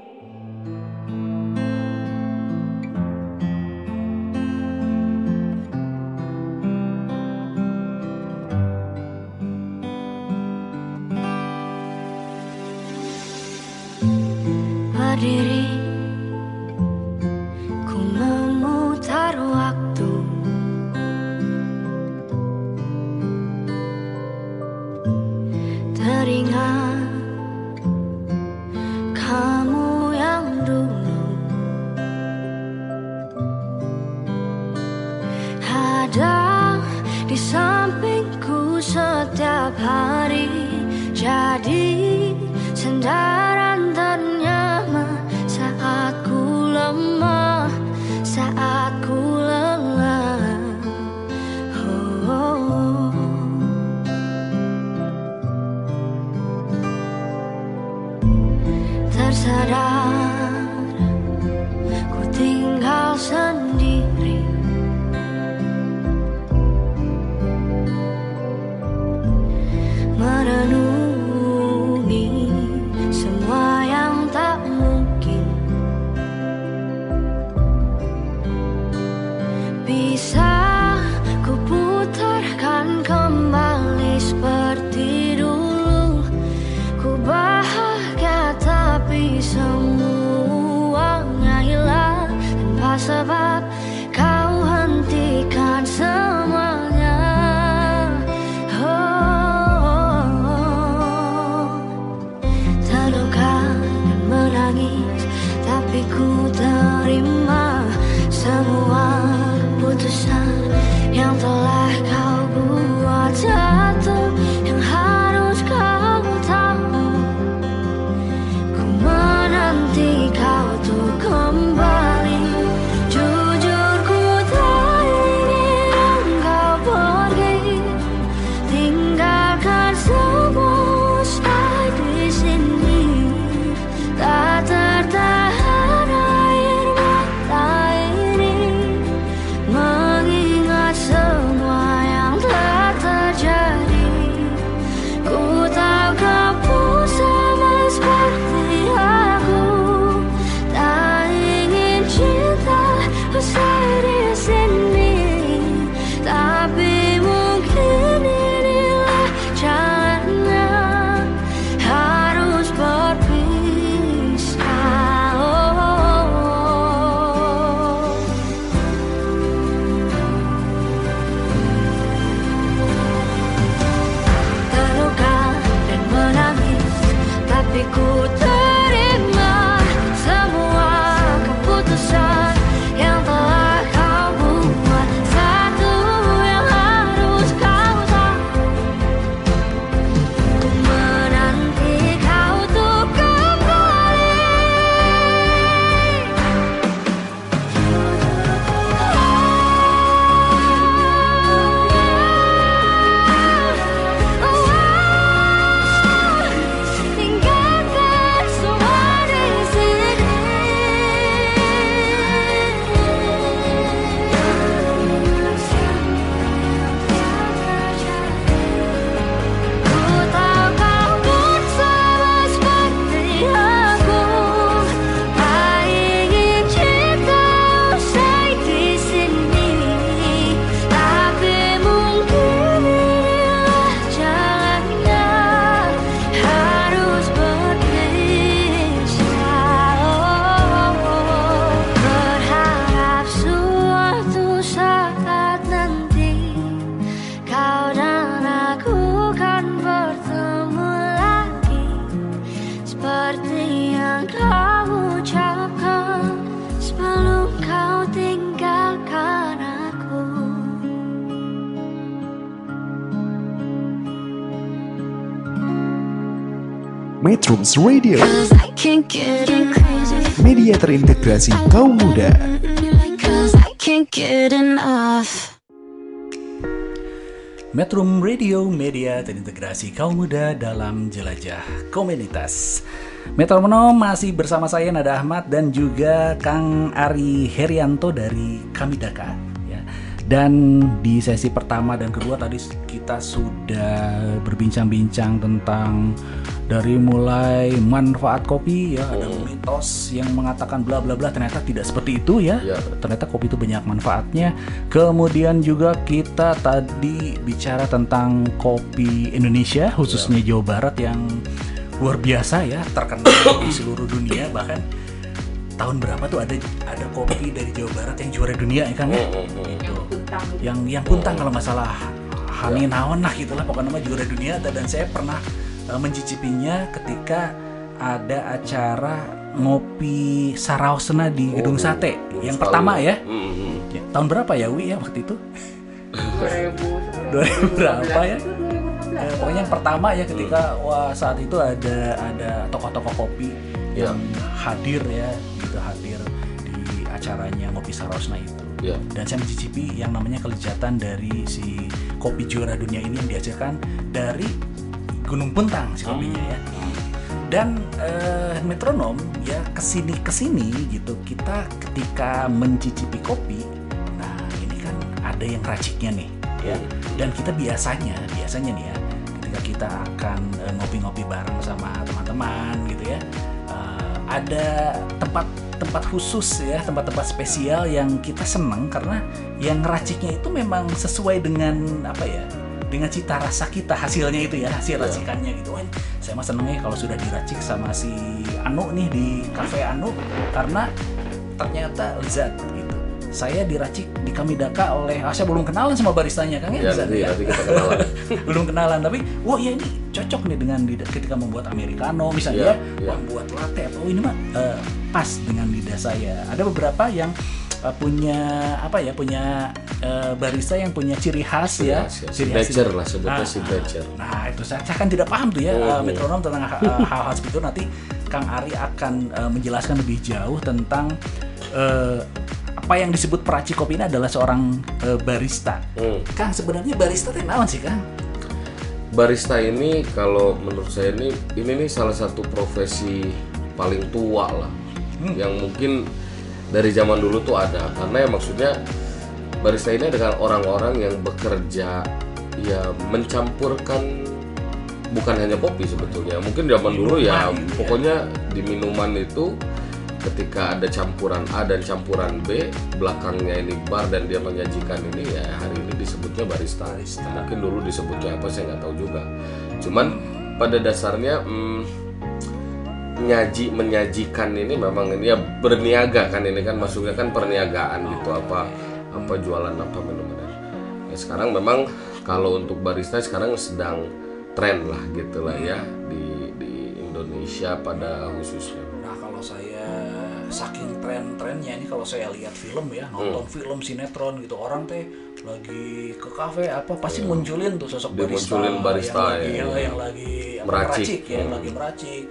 Radio, media terintegrasi kaum muda. Metrum Radio Media terintegrasi kaum muda dalam jelajah komunitas. Metronom masih bersama saya Nada Ahmad dan juga Kang Ari Herianto dari Kamidaka ya. Dan di sesi pertama dan kedua tadi kita sudah berbincang-bincang tentang dari mulai manfaat kopi ya ada mitos yang mengatakan bla bla bla ternyata tidak seperti itu ya. Ya. Ternyata kopi itu banyak manfaatnya. Kemudian juga kita tadi bicara tentang kopi Indonesia khususnya Jawa Barat yang luar biasa ya terkenal di [coughs] seluruh dunia bahkan tahun berapa tuh ada ada kopi dari Jawa Barat yang juara dunia ya Kang ya? Itu. Yang yang kuntang kalau masalah Hani naon lah gitulah pokoknya nama juara dunia dan saya pernah eh, mencicipinya ketika ada acara ngopi Saraosena di Gedung Sate yang pertama ya. Mm-mm. Ya, tahun berapa ya Wi ya waktu itu? 2000 berapa ya? Eh, pokoknya yang pertama ya ketika wah saat itu ada ada tokoh-tokoh kopi Ya. yang hadir ya gitu hadir di acaranya ngopi Sarosna itu Ya. dan saya mencicipi yang namanya kelezatan dari si kopi juara dunia ini yang dihasilkan dari Gunung Puntang si kopinya ya. Dan eh, metronom ya ke sini ke sini gitu kita ketika mencicipi kopi nah ini kan ada yang raciknya nih ya. Dan kita biasanya biasanya nih ya ketika kita akan eh, ngopi-ngopi bareng sama teman-teman gitu ya eh, ada tempat tempat khusus ya tempat-tempat spesial yang kita seneng karena yang ngeraciknya itu memang sesuai dengan apa ya dengan cita rasa kita hasilnya itu ya hasil Iya. racikannya gitu kan saya mah senengnya kalau sudah diracik sama si Anu nih di cafe Anu karena ternyata lezat gitu saya diracik di Kamidaka oleh ah, saya belum kenalan sama baristanya kan Ya, bisa nanti, ya. kita [laughs] kenalan. belum kenalan tapi wah ya ini cocok nih dengan ketika membuat americano misalnya Iya, iya. membuat latte atau ini mah eh, pas dengan lidah saya ada beberapa yang eh, punya apa ya punya eh, barista yang punya ciri khas ya ya. ciri khas Signature lah, sebutnya Ah, signature. ah. nah itu saya, saya kan tidak paham tuh ya Oh, eh, oh. metronom tentang eh, hal-hal seperti itu nanti Kang Ari akan eh, menjelaskan lebih jauh tentang eh, apa yang disebut peracik kopi ini adalah seorang eh, barista. Hmm. Kang sebenarnya barista itu naon sih Kang? barista ini kalau menurut saya ini ini nih salah satu profesi paling tua lah yang mungkin dari zaman dulu tuh ada. Karena ya maksudnya barista ini adalah orang-orang yang bekerja ya mencampurkan bukan hanya kopi sebetulnya. Mungkin zaman dulu ya Minuman, ya. pokoknya di minuman itu ketika ada campuran A dan campuran B belakangnya ini bar dan dia menyajikan ini ya hari ini disebutnya barista, mungkin dulu disebutnya apa saya nggak tahu juga. Cuman pada dasarnya mm, nyaji menyajikan ini memang ini ya berniaga kan ini kan masuknya kan perniagaan gitu apa apa jualan apa minuman ya sekarang memang kalau untuk barista sekarang sedang tren lah gitu lah ya di di Indonesia pada khususnya Nah kalau saya saking tren-trennya ini kalau saya lihat film ya nonton film sinetron gitu orang teh lagi ke kafe apa pasti munculin tuh sosok Dia barista, munculin barista, yang lagi, ya. ya, yang lagi Meracik. meracik ya yang Hmm. lagi meracik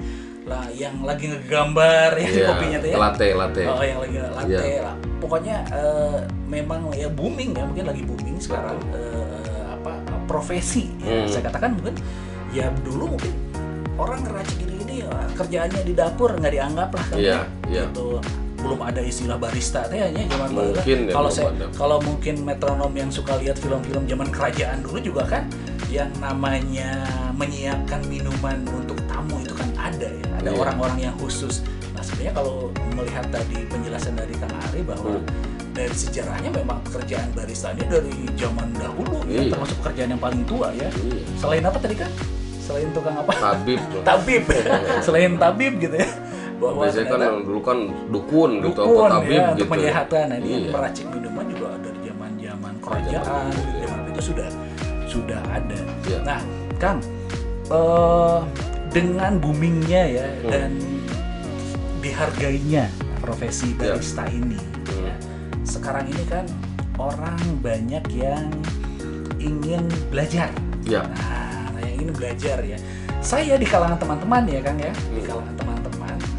lah yang lagi ngegambar [laughs] ya Iya, kopinya tuh ya latte, latte. oh yang lagi latte Iya. lah pokoknya eh, memang ya booming ya mungkin lagi booming sekarang eh, apa profesi ya. Hmm. saya katakan mungkin ya dulu mungkin orang ngeracik ini ini kerjaannya di dapur nggak dianggap lah kan Iya, ya. iya. gitu belum ada istilah barista teh ya zaman. Mungkin ya, kalau saya kalau mungkin metronom yang suka lihat film-film zaman kerajaan dulu juga kan yang namanya menyiapkan minuman untuk tamu itu kan ada ya ada Iya. orang-orang yang khusus nah sebenarnya kalau melihat tadi penjelasan dari Kang Ari bahwa Hmm. dari sejarahnya memang pekerjaan barista ini dari zaman dahulu ya Iya. termasuk pekerjaan yang paling tua ya Iya. selain apa tadi kan selain tukang apa tabib [laughs] tabib selain tabib gitu ya bahwa biasanya kan yang dulu kan dukun, gitu apa dukun tabib ya, gitu untuk penyehatan nah, ini Iya. meracik minuman juga dari zaman zaman kerajaan Zaman dulu, zaman itu sudah sudah ada Iya. nah kang eh, dengan boomingnya ya Hmm. dan dihargainya profesi Iya. barista ini Hmm. ya. sekarang ini kan orang banyak yang ingin belajar Ya. Nah, yang ingin belajar ya. Saya di kalangan teman-teman ya Kang ya, di Hmm. kalangan teman-teman,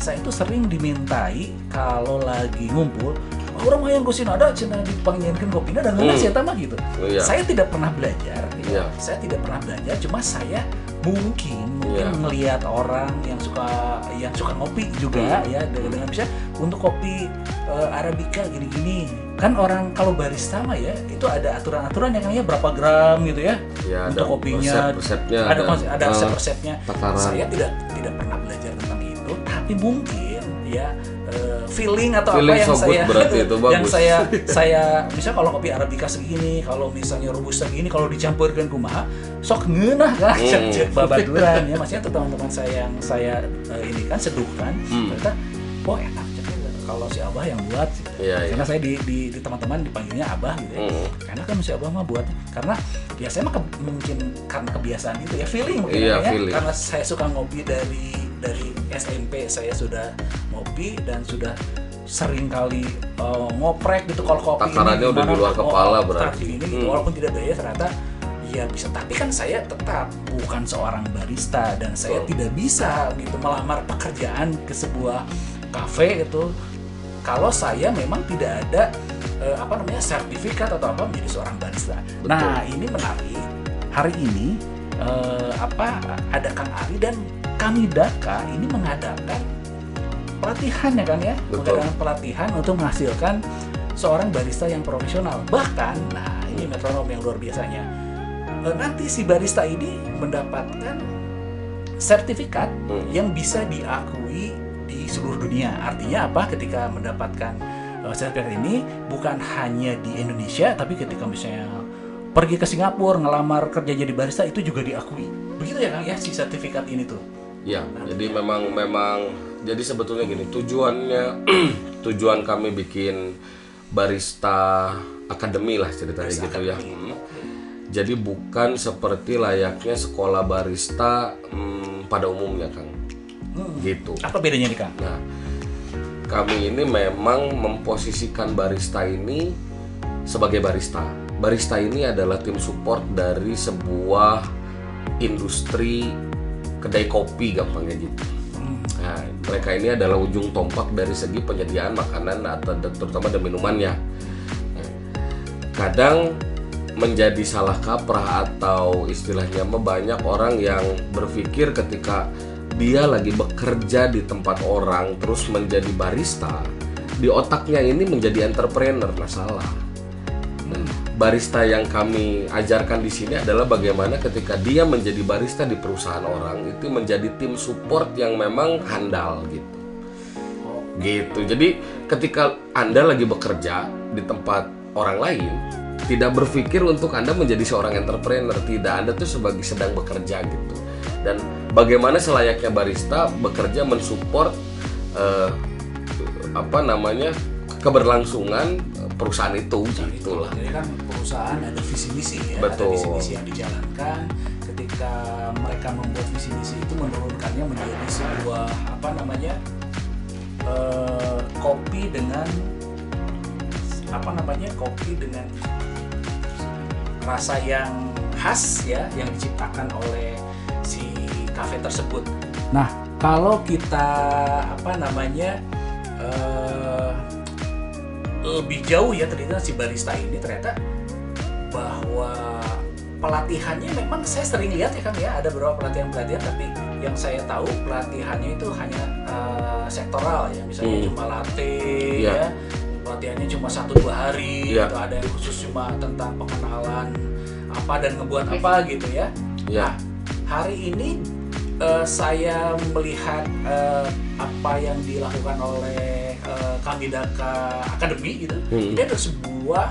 saya itu sering dimintai kalau lagi ngumpul, "Oh, orang yang gusin ada cina dipanggilkan kopinya dan ngeunah Hmm. saya mah gitu. Oh, iya. Saya tidak pernah belajar, ya. Iya. saya tidak pernah belajar, cuma saya mungkin mungkin Iya. melihat orang yang suka yang suka ngopi juga Hmm. ya dengan, dengan bisa untuk kopi eh, arabica gini-gini kan orang kalau barista mah ya itu ada aturan-aturan yang namanya berapa gram gitu ya Ya, untuk ada kopinya ada ada, ada eh, resep-resepnya saya tidak tidak pernah belajar tapi mungkin ya eh, feeling atau Feeling apa yang so saya berarti itu [laughs] bagus. yang saya saya misalnya kalau kopi arabica segini kalau misalnya robusta segini kalau dicampurkan kumaha sok ngeunah kan Hmm. [laughs] cek cek babaturan ya maksudnya teman-teman saya yang saya eh, ini kan seduhkan Hmm. ternyata oh enak kalau si abah yang buat gitu. Iya, iya. karena saya di, di, di teman-teman dipanggilnya abah gitu ya Hmm. karena kan si abah mah buat karena ya saya mah ke- mungkin karena kebiasaan itu ya feeling mungkin Iya, ya. feeling. karena saya suka ngopi dari dari SMP saya sudah ngopi dan sudah sering kali uh, ngoprek gitu kalau kopi Takarannya udah di luar oh, kepala oh, berarti. Ini, gitu. Hmm. walaupun tidak daya ternyata ya bisa tapi kan saya tetap bukan seorang barista dan saya tidak bisa gitu melamar pekerjaan ke sebuah kafe gitu kalau saya memang tidak ada eh, apa namanya sertifikat atau apa menjadi seorang barista. Nah ini menarik hari ini eh, apa ada Kang Ari dan kami Daka ini mengadakan pelatihan ya kan ya? Betul. mengadakan pelatihan untuk menghasilkan seorang barista yang profesional. Bahkan nah ini metronom yang luar biasanya. Eh, nanti si barista ini mendapatkan sertifikat Hmm. yang bisa diakui di seluruh dunia. Artinya apa? Ketika mendapatkan eh, sertifikat ini bukan hanya di Indonesia tapi ketika misalnya pergi ke Singapura ngelamar kerja jadi barista itu juga diakui. Begitu ya kang ya si sertifikat ini tuh Ya, jadi memang memang jadi sebetulnya gini tujuannya [clears throat] tujuan kami bikin barista akademi lah ceritanya Barista gitu ya. Hmm. Jadi bukan seperti layaknya sekolah barista hmm, pada umumnya, Kang. Gitu. apa bedanya nih kang Nah, kami ini memang memposisikan barista ini sebagai barista. Barista ini adalah tim support dari sebuah industri kedai kopi gampangnya gitu. Nah, mereka ini adalah ujung tombak dari segi penyediaan makanan atau terutama dan minumannya. Kadang menjadi salah kaprah atau istilahnya banyak orang yang berpikir ketika dia lagi bekerja di tempat orang terus menjadi barista di otaknya ini menjadi entrepreneur nah salah barista yang kami ajarkan di sini adalah bagaimana ketika dia menjadi barista di perusahaan orang itu menjadi tim support yang memang handal gitu. Gitu. Jadi ketika anda lagi bekerja di tempat orang lain tidak berpikir untuk anda menjadi seorang entrepreneur. Tidak anda tuh sebagai sedang bekerja gitu. Dan bagaimana selayaknya barista bekerja mensupport eh, apa namanya keberlangsungan perusahaan itu gitu lah Jadi kan perusahaan ada visi misi ya, Betul. ada visi misi yang dijalankan. Ketika mereka membuat visi misi itu menurunkannya menjadi sebuah apa namanya eh, kopi dengan apa namanya kopi dengan rasa yang khas ya yang diciptakan oleh si kafe tersebut. Nah kalau kita apa namanya eh, lebih jauh ya ternyata si barista ini ternyata bahwa pelatihannya memang saya sering lihat ya kan ya. Ada beberapa pelatihan-pelatihan tapi yang saya tahu pelatihannya itu hanya eh, sektoral ya. Misalnya Hmm. cuma latte Iya. ya. Pelatihannya cuma satu dua hari Iya. atau ada yang khusus cuma tentang pengenalan apa dan ngebuat apa gitu ya. Ya. Hari ini eh, saya melihat eh, apa yang dilakukan oleh eh, Kandidaka Academy gitu. Hmm. Ini ada sebuah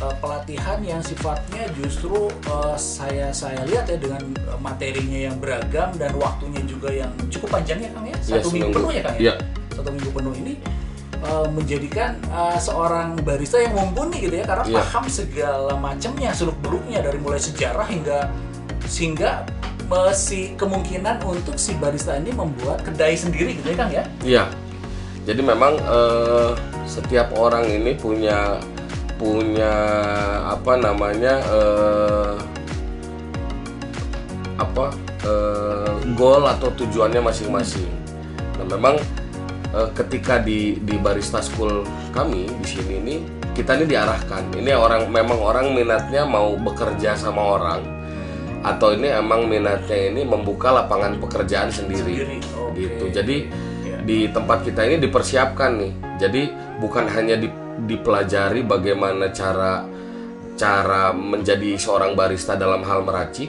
eh, pelatihan yang sifatnya justru eh, saya saya lihat ya dengan materinya yang beragam dan waktunya juga yang cukup panjang ya Kang ya. Satu Yes, minggu penuh ya Kang ya. Iya. Satu minggu penuh ini eh, menjadikan eh, seorang barista yang mumpuni gitu ya karena Iya. paham segala macamnya seluk beluknya dari mulai sejarah hingga sehingga eh, si kemungkinan untuk si barista ini membuat kedai sendiri gitu ya Kang ya. Iya. Jadi memang eh, setiap orang ini punya punya apa namanya eh, apa eh, goal atau tujuannya masing-masing. Nah memang eh, ketika di di barista school kami di sini ini kita ini diarahkan. Ini orang memang orang minatnya mau bekerja sama orang atau ini emang minatnya ini membuka lapangan pekerjaan sendiri, Sendiri, oke. gitu. Jadi Iya. di tempat kita ini dipersiapkan nih. Jadi bukan hanya di- dipelajari bagaimana cara cara menjadi seorang barista dalam hal meracik,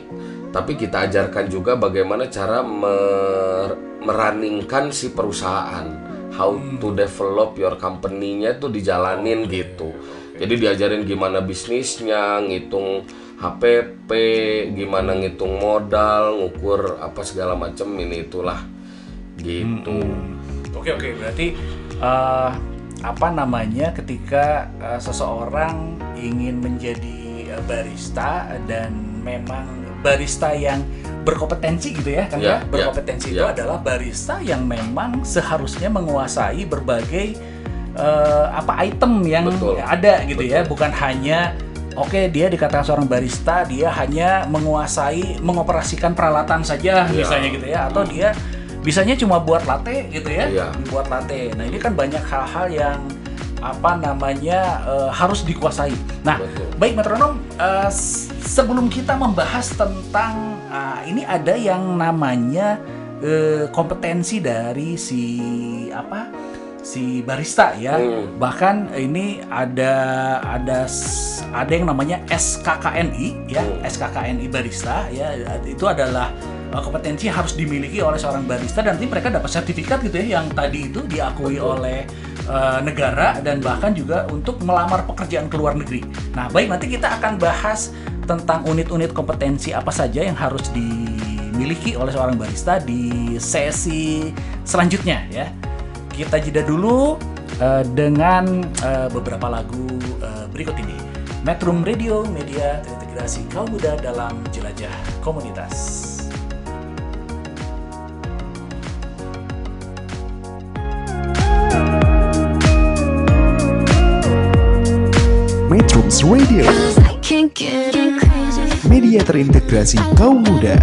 tapi kita ajarkan juga bagaimana cara mer- meraningkan si perusahaan, how to develop your company-nya tuh dijalanin gitu. Jadi diajarin gimana bisnisnya, ngitung HPP, gimana ngitung modal, ngukur apa segala macam ini itulah gitu. Oke oke berarti eh, apa namanya ketika eh, seseorang ingin menjadi eh, barista dan memang barista yang berkompetensi gitu ya kan Ya, ya berkompetensi itu ya, ya. adalah barista yang memang seharusnya menguasai berbagai eh, apa item yang Betul, ada gitu ya betul. bukan hanya oke okay, dia dikatakan seorang barista dia hanya menguasai mengoperasikan peralatan saja yeah. misalnya gitu ya atau dia bisanya cuma buat latte gitu ya yeah. buat latte nah ini kan banyak hal-hal yang apa namanya uh, harus dikuasai. Nah, Betul. baik metronom, uh, sebelum kita membahas tentang uh, ini ada yang namanya uh, kompetensi dari si apa? si barista ya. Hmm. Bahkan ini ada ada ada yang namanya SKKNI ya, hmm. SKKNI barista ya. Itu adalah eh, kompetensi harus dimiliki oleh seorang barista dan nanti mereka dapat sertifikat gitu ya yang tadi itu diakui Betul. oleh uh, negara dan bahkan juga untuk melamar pekerjaan ke luar negeri. Nah, baik nanti kita akan bahas tentang unit-unit kompetensi apa saja yang harus dimiliki oleh seorang barista di sesi selanjutnya ya kita jeda dulu uh, dengan uh, beberapa lagu uh, berikut ini. Metrum Radio Media terintegrasi kaum muda dalam jelajah komunitas. Metrums Radio Media terintegrasi kaum muda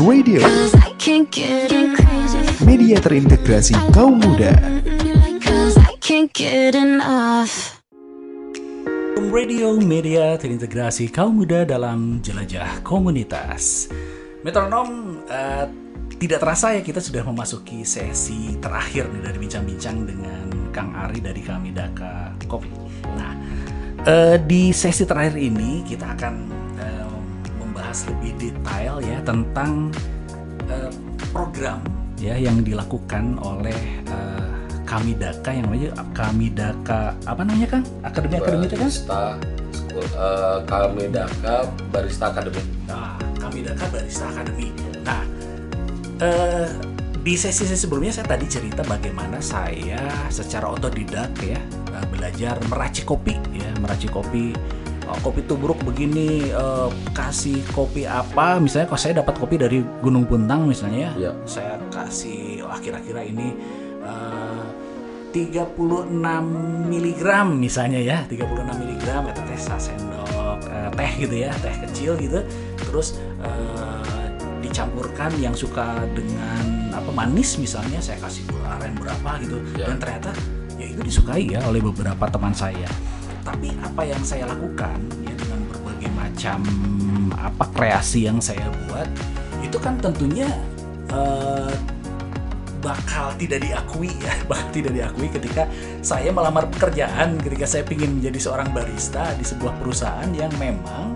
Radio, media terintegrasi kaum muda. Radio Media terintegrasi kaum muda dalam jelajah komunitas. Metronom eh, tidak terasa ya kita sudah memasuki sesi terakhir nih dari bincang-bincang dengan Kang Ari dari kami Daka Kopi. Nah, eh, di sesi terakhir ini kita akan membahas lebih detail ya tentang eh, program ya yang dilakukan oleh eh, kami Daka yang namanya kami Daka apa namanya Kang? Akademi Akademi itu kan? Barista School, eh, kami Daka Barista Academy. Nah, kami Daka Barista Academy. Nah, eh, di sesi-sesi sebelumnya saya tadi cerita bagaimana saya secara otodidak ya belajar meracik kopi ya meracik kopi Oh, kopi tubruk begini eh, kasih kopi apa? Misalnya kalau saya dapat kopi dari Gunung Puntang misalnya ya. Iya. saya kasih oh, kira-kira ini eh, 36 mg misalnya ya 36 mg atau teh sendok eh, teh gitu ya teh kecil gitu. Terus eh, dicampurkan yang suka dengan apa manis misalnya saya kasih gula aren berapa gitu. Ya. dan ternyata ya itu disukai ya oleh beberapa teman saya tapi apa yang saya lakukan ya dengan berbagai macam apa kreasi yang saya buat itu kan tentunya eh, bakal tidak diakui ya [laughs] bakal tidak diakui ketika saya melamar pekerjaan ketika saya ingin menjadi seorang barista di sebuah perusahaan yang memang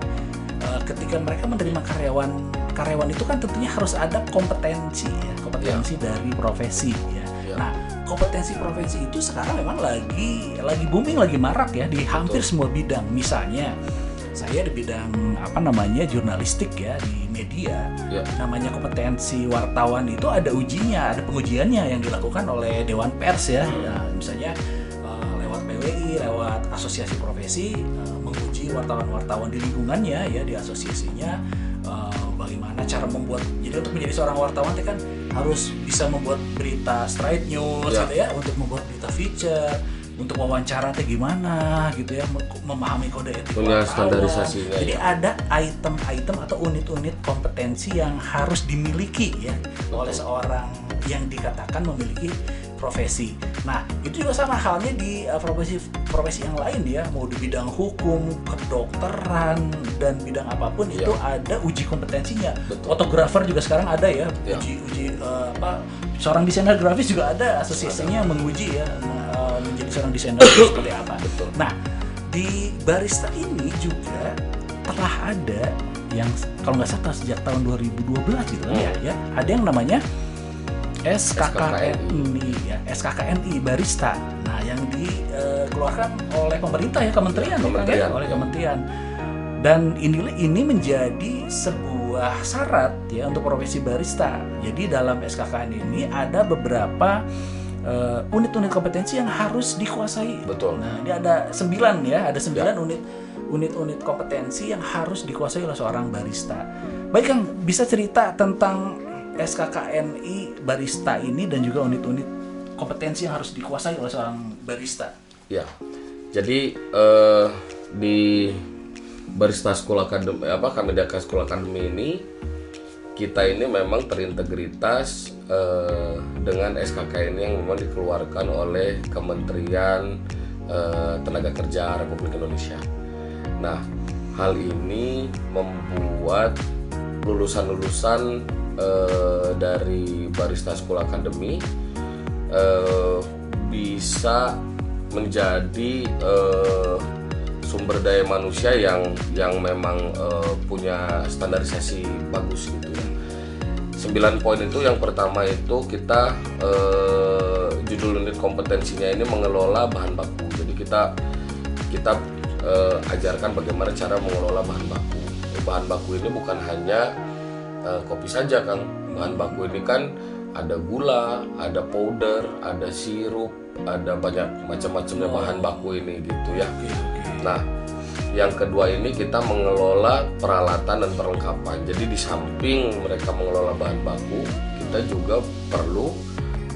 eh, ketika mereka menerima karyawan karyawan itu kan tentunya harus ada kompetensi ya kompetensi dari profesi ya Ya. Kompetensi profesi itu sekarang memang lagi lagi booming lagi marak ya di hampir semua bidang. Misalnya saya di bidang apa namanya jurnalistik ya di media. Ya. namanya kompetensi wartawan itu ada ujinya ada pengujiannya yang dilakukan oleh dewan pers ya. Nah, misalnya eh, lewat PWI lewat asosiasi profesi eh, menguji wartawan-wartawan di lingkungannya ya di asosiasinya. Eh, bagaimana cara membuat jadi untuk menjadi seorang wartawan itu kan harus bisa membuat berita straight news Ya. gitu ya untuk membuat berita feature untuk wawancara teh gimana gitu ya mem- memahami kode etik Punya wartawan. standarisasinya, jadi ya. ada item-item atau unit-unit kompetensi yang harus dimiliki ya oleh seorang yang dikatakan memiliki profesi. Nah, itu juga sama halnya di uh, profesi profesi yang lain ya, mau di bidang hukum, kedokteran dan bidang apa pun Iya. itu ada uji kompetensinya. Betul. Fotografer juga sekarang ada ya, Iya. uji uji uh, apa seorang desainer grafis juga ada asosiasinya menguji ya uh, menjadi seorang desainer [coughs] seperti apa. Betul. Nah, di barista ini juga telah ada yang kalau nggak salah sejak tahun 2012 gitu Hmm. ya, ya ada yang namanya SKKNI ya SKKNI barista. Nah, yang dikeluarkan oleh pemerintah ya kementerian, ya, ya? Kementerian, oleh ya. kementerian. Dan ini ini menjadi sebuah syarat ya untuk profesi barista. Jadi dalam SKKN ini ada beberapa eh, unit-unit kompetensi yang harus dikuasai. Betul. Nah, ini ada sembilan ya, ada sembilan unit unit-unit kompetensi yang harus dikuasai oleh seorang barista. Baik Kang, bisa cerita tentang SKKNI barista ini dan juga unit-unit kompetensi yang harus dikuasai oleh seorang barista. Ya, jadi eh, di Barista School Academy apa Kamedaka School Academy ini kita ini memang terintegritas eh, dengan SKKN yang memang dikeluarkan oleh Kementerian eh, Tenaga Kerja Republik Indonesia. Nah, hal ini membuat lulusan-lulusan eh, dari Barista School Academy eh, bisa menjadi eh, sumber daya manusia yang yang memang eh, punya standarisasi bagus gitu ya. 9 poin itu yang pertama itu kita eh, judul unit kompetensinya ini mengelola bahan baku. Jadi kita kita eh, ajarkan bagaimana cara mengelola bahan baku. Bahan baku ini bukan hanya eh, kopi saja, Kang. Bahan baku ini kan ada gula, ada powder, ada sirup, ada banyak macam-macamnya bahan baku ini gitu ya. Nah, yang kedua ini kita mengelola peralatan dan perlengkapan. Jadi di samping mereka mengelola bahan baku, kita juga perlu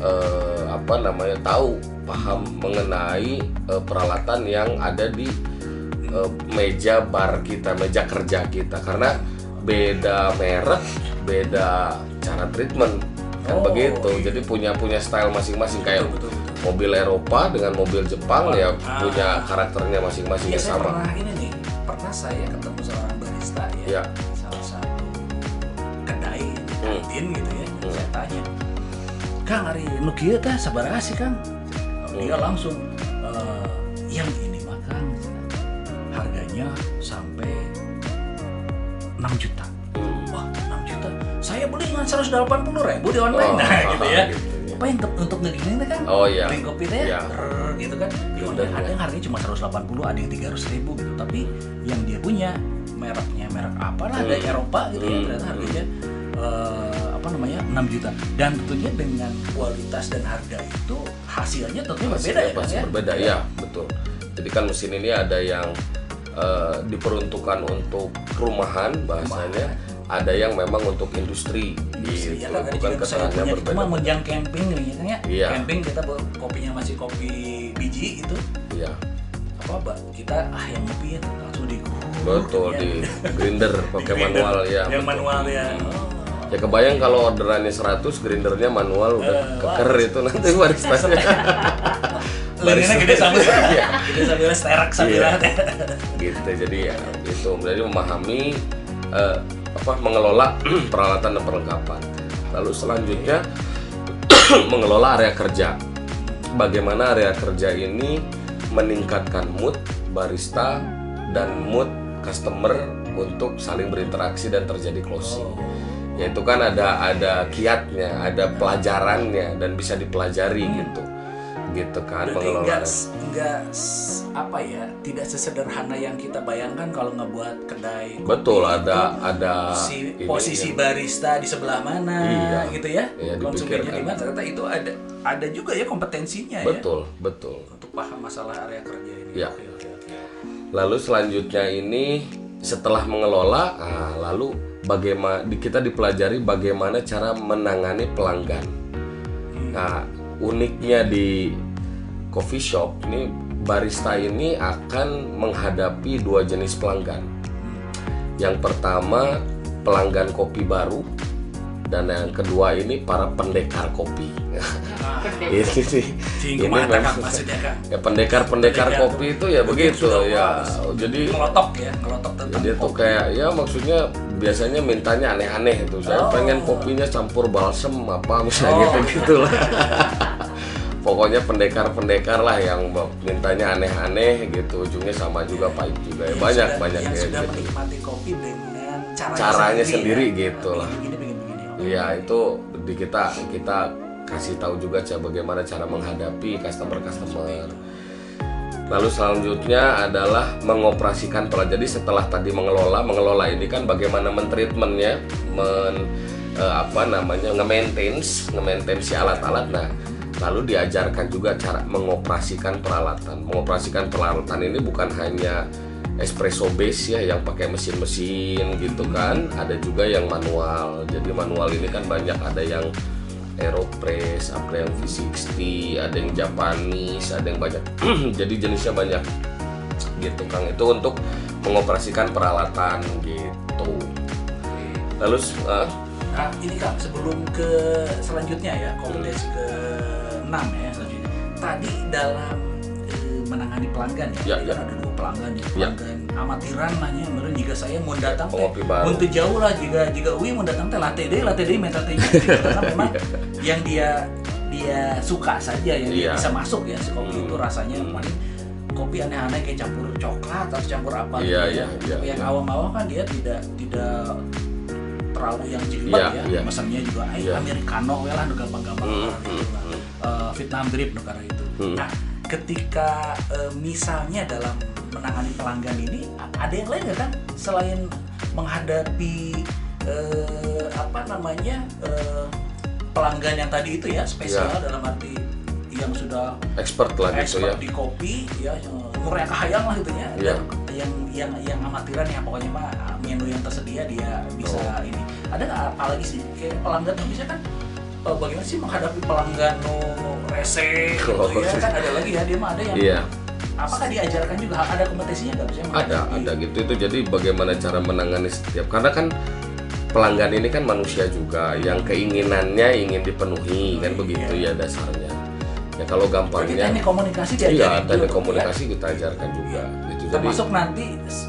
eh, apa namanya tahu paham mengenai eh, peralatan yang ada di eh, meja bar kita, meja kerja kita karena beda merek, beda cara treatment kan Oh, begitu. iya. Jadi punya punya style masing-masing kayak Betul, betul, betul. mobil Eropa dengan mobil Jepang ya Ah. punya karakternya masing-masing saya sama. pernah ini nih, pernah saya ketemu seorang barista ya, Iya. salah satu kedai Hmm. kantin gitu ya. Hmm. Saya tanya, Kang hari nu kieu teh sabaraha sih Kang? Dia Hmm. langsung "Eh, yang harganya sampai 6 juta. Hmm. Wah 6 juta, saya beli dengan 180 ribu di online Oh, nah [laughs] gitu ya. gitu ya. Apa yang untuk, ngegiling teh kan? Oh, iya. Beli kopi teh rrr, gitu kan. Online ada ya. yang harganya cuma 180, ada yang 300 ribu gitu. Tapi yang dia punya mereknya merek apa lah dari Hmm. Eropa gitu ya Hmm. ternyata harganya eh, apa namanya 6 juta dan tentunya dengan kualitas dan harga itu hasilnya tentunya berbeda ya Hasilnya Kang, pasti ya berbeda ya betul jadi kan mesin ini ada yang eh, diperuntukkan untuk rumahan bahasanya ada yang memang untuk industri Industri, gitu ya kan bukan itu berbeda mah menjang camping nih ya kan ya Iya. camping kita kopinya masih kopi biji itu Iya apa Mbak? kita ah yang ngopi ya langsung di betul ya. di grinder pakai manual ya yang betul. manual ya Hmm. Ya kebayang kalau orderannya 100, grindernya manual udah Eh, keker wah. itu nanti [laughs] baristanya. [laughs] Lengannya gede sambil [laughs] Iya. gede sambil sterak sambil Iya. ya. gitu jadi ya itu jadi memahami eh, apa mengelola [clears throat] peralatan dan perlengkapan. Lalu selanjutnya [clears throat] mengelola area kerja. Bagaimana area kerja ini meningkatkan mood barista dan mood customer untuk saling berinteraksi dan terjadi closing. Yaitu kan ada ada kiatnya ada pelajarannya dan bisa dipelajari gitu gitu kan Berarti enggak s- apa ya tidak sesederhana yang kita bayangkan kalau ngebuat kedai kopi Betul, itu ada- ada si ininya. posisi barista di sebelah mana Iya. gitu ya Iya, konsumennya di mana ternyata itu ada ada juga ya kompetensinya betul betul ya untuk paham masalah area kerja ini Ya. Oke, oke, oke. Lalu selanjutnya ini setelah mengelola, nah, lalu bagaimana kita dipelajari bagaimana cara menangani pelanggan. Nah, uniknya di coffee shop ini barista ini akan menghadapi dua jenis pelanggan. Yang pertama pelanggan kopi baru dan yang kedua ini para pendekar kopi. ini sih, ini memang ya pendekar-pendekar Pendekar kopi itu ya begitu ya. Jadi ngelotok ya ngelotok tentang jadi tuh kayak ya maksudnya biasanya mintanya aneh-aneh itu. Saya Oh. pengen kopinya campur balsem apa misalnya Oh. gitu lah. [laughs] Pokoknya pendekar-pendekar lah yang mintanya aneh-aneh gitu. Ujungnya sama juga pahit juga ya. Banyak sudah- banyak yang ya sudah gitu. menikmati kopi dengan caranya, Caranya sendiri ya. gitu lah. Iya itu di kita kita kasih tahu juga cara bagaimana cara menghadapi customer customer. Lalu selanjutnya adalah mengoperasikan pola. Jadi setelah tadi mengelola, mengelola ini kan bagaimana mentreatmentnya, men eh, apa namanya nge-maintains, nge-maintain si alat-alat. Nah, lalu diajarkan juga cara mengoperasikan peralatan. Mengoperasikan peralatan ini bukan hanya espresso base ya yang pakai mesin-mesin gitu kan, ada juga yang manual. Jadi manual ini kan banyak ada yang Aeropress, ada yang V60, ada yang Japanese, ada yang banyak. [clears throat] Jadi jenisnya banyak gitu Kang. Itu untuk mengoperasikan peralatan gitu. Lalu eh, Nah, ini Kang, sebelum ke selanjutnya ya, kompetensi ke 6 ya selanjutnya. Tadi dalam eh, menangani pelanggan ya, Ya, ya. kan ada dua pelanggan ya, Ya. pelanggan amatiran nanya, meren jika saya mau datang teh, baru. mun teu jauh lah jika jika Uwi mau datang teh latte deh, latte deh, minta teh gitu. karena [laughs] memang yang dia dia suka saja yang dia Iya. bisa masuk ya si kopi Hmm. itu rasanya Hmm. paling kopi aneh-aneh kayak campur coklat atau campur apa Iya, gitu ya. iya, iya, yang iya. awam-awam kan dia tidak tidak terlalu yang jelimet Iya, ya iya. pesannya juga ay Iya. americano we lah gampang-gampang Hmm, orang itu lah. hmm, Eh, Vietnam drip nu karena itu Hmm. nah ketika eh, misalnya dalam menangani pelanggan ini ada yang lain nggak kan selain menghadapi eh, apa namanya eh, pelanggan yang tadi itu ya spesial Iya. dalam arti yang sudah expert lah gitu expert ya. di kopi ya umurnya kahayang lah gitu ya Iya. yang yang yang amatiran ya pokoknya mah menu yang tersedia dia bisa Oh. ini ada nggak apa lagi sih kayak pelanggan tuh bisa kan bagaimana sih menghadapi pelanggan no rese gitu Oh. ya. kan ada lagi ya dia mah ada yang Iya. apakah diajarkan juga? Ada kompetisinya nggak bisa? Ada ada gitu. Itu jadi bagaimana cara menangani setiap karena kan pelanggan ini kan manusia juga yang keinginannya ingin dipenuhi kan begitu ya dasarnya. Ya kalau gampangnya teknik komunikasi iya diajarin teknik juga, komunikasi kita ajarkan juga gitu. Jadi termasuk nanti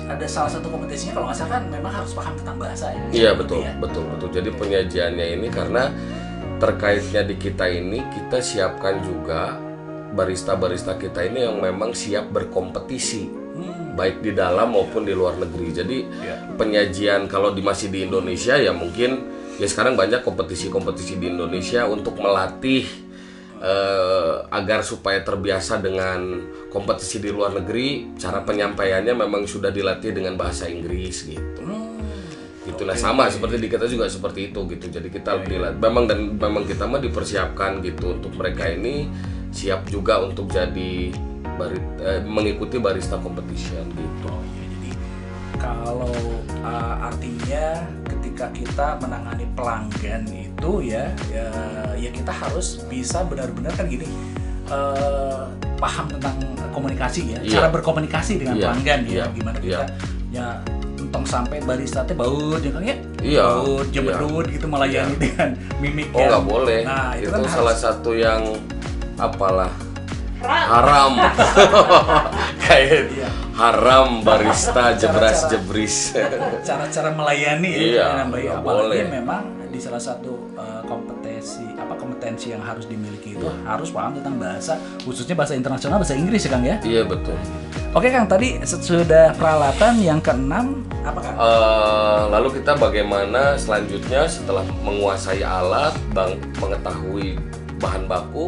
ada salah satu kompetisinya kalau nggak salah kan memang harus paham tentang bahasa ya. Iya betul ya. betul betul. Jadi penyajiannya ini karena terkaitnya di kita ini kita siapkan juga barista-barista kita ini yang memang siap berkompetisi Hmm. baik di dalam maupun di luar negeri. Jadi penyajian kalau di masih di Indonesia ya mungkin ya sekarang banyak kompetisi-kompetisi di Indonesia untuk melatih eh, agar supaya terbiasa dengan kompetisi di luar negeri. Cara penyampaiannya memang sudah dilatih dengan bahasa Inggris gitu. Gitu nah sama seperti di kita juga seperti itu gitu. Jadi kita dilat- memang dan memang kita mah dipersiapkan gitu untuk mereka ini siap juga untuk jadi bari- eh, mengikuti barista competition gitu. Oh iya, jadi kalau uh, artinya ketika kita menangani pelanggan itu ya, ya, ya kita harus bisa benar-benar kan gini uh, paham tentang komunikasi ya, Iya. cara berkomunikasi dengan Iya, pelanggan ya, iya, gimana iya. kita ya entong sampai barista teh baut ya kan ya, Iya, baut, jemedut gitu melayani dengan mimik Oh yang- nggak boleh. Nah itu, itu kan salah harus satu yang apalah haram. [laughs] Kayak Iya. haram barista jebras jebris. [laughs] cara-cara melayani Iya, ya dengan baik nggak apalagi boleh. memang di salah satu uh, apa kompetensi yang harus dimiliki itu Iya. harus paham tentang bahasa khususnya bahasa internasional bahasa Inggris ya Kang ya. Iya betul. Oke Kang tadi sudah peralatan yang keenam apa Kang? Eh, lalu kita bagaimana selanjutnya setelah menguasai alat, bang, mengetahui bahan baku,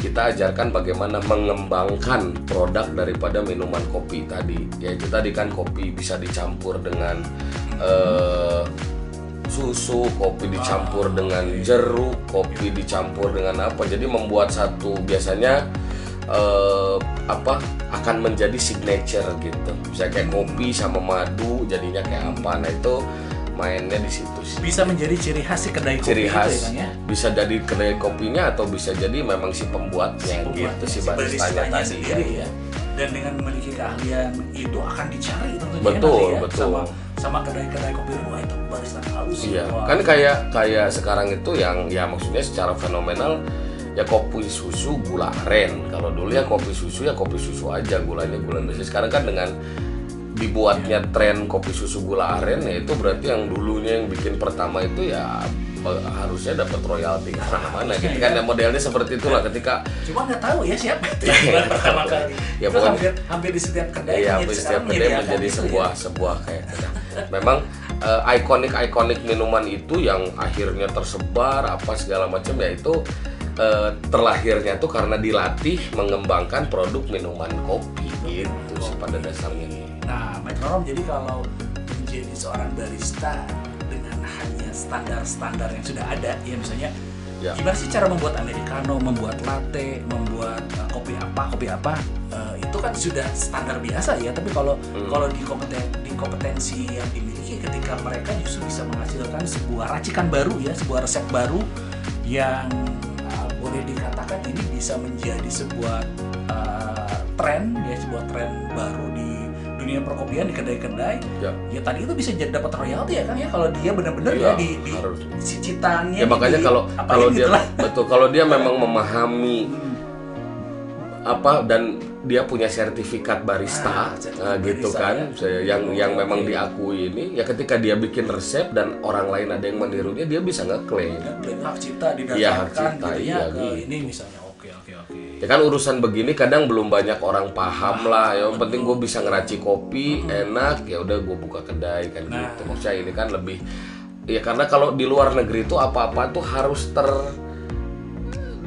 kita ajarkan bagaimana mengembangkan produk daripada minuman kopi tadi. Yaitu tadi kan kopi bisa dicampur dengan eh, susu, kopi dicampur dengan jeruk, kopi dicampur dengan apa. Jadi membuat satu biasanya eh, apa akan menjadi signature gitu. Bisa kayak kopi sama madu jadinya kayak apa. Nah itu mainnya di situ sih. Bisa menjadi ciri khas si kedai kopi Ciri itu khas ya Kang ya. bisa jadi kedai kopinya atau bisa jadi memang si pembuatnya gitu si baristanya tadi sendiri ya. ya. Dan dengan memiliki keahlian itu akan dicari tentunya Betul, nanti ya betul. sama sama kedai-kedai kopi wah itu barista halus Iya, Wah. kan kayak kayak sekarang itu yang ya maksudnya secara fenomenal ya kopi susu gula aren. Kalau dulu ya kopi susu ya kopi susu aja gulanya gula biasa. Sekarang kan dengan dibuatnya tren kopi susu gula aren ya itu berarti yang dulunya yang bikin pertama itu ya eh, harusnya dapat royalti karena mana gitu kan ya modelnya seperti itulah ketika Cuma nggak tahu ya siapa itu yang [laughs] buat pertama kali. Ya, Itu hampir hampir di setiap kedai. Iya, menjadi- setiap kedai menjadi sebuah ya. sebuah kayak memang ikonik ikonik minuman itu yang akhirnya tersebar apa segala macam ya itu eh, terlahirnya tuh karena dilatih mengembangkan produk minuman kopi gitu sih pada dasarnya. Nah, metronom jadi kalau menjadi seorang barista dengan hanya standar-standar yang sudah ada, ya misalnya Ya. gimana sih cara membuat americano, membuat latte, membuat uh, kopi apa, kopi apa, uh, itu kan sudah standar biasa ya. Tapi kalau Hmm. kalau di kompeten di kompetensi yang dimiliki ketika mereka justru bisa menghasilkan sebuah racikan baru ya, sebuah resep baru yang uh, boleh dikatakan ini bisa menjadi sebuah uh, tren ya, sebuah tren baru di dunia perkopian di kedai-kedai Ya. ya tadi itu bisa jadi dapat royalti ya kan ya kalau dia benar-benar Iya, ya di, di harus. cicitannya Ya makanya di- kalau kalau dia itulah. betul kalau dia [laughs] memang memahami apa dan dia punya sertifikat barista Ah, nah, gitu barista, kan ya. Saya- yang yang memang diakui ini ya ketika dia bikin resep dan orang lain ada yang menirunya dia bisa ngeklaim Dan klaim hak cipta Iya, hak didasarkan cipta, gitu iya, ya ke gitu. ini misalnya ya kan urusan begini kadang belum banyak orang paham lah. Yang penting gue bisa ngeracik kopi enak ya udah gue buka kedai kan Nah. gitu. Maksudnya ini kan lebih ya karena kalau di luar negeri itu apa-apa tuh harus ter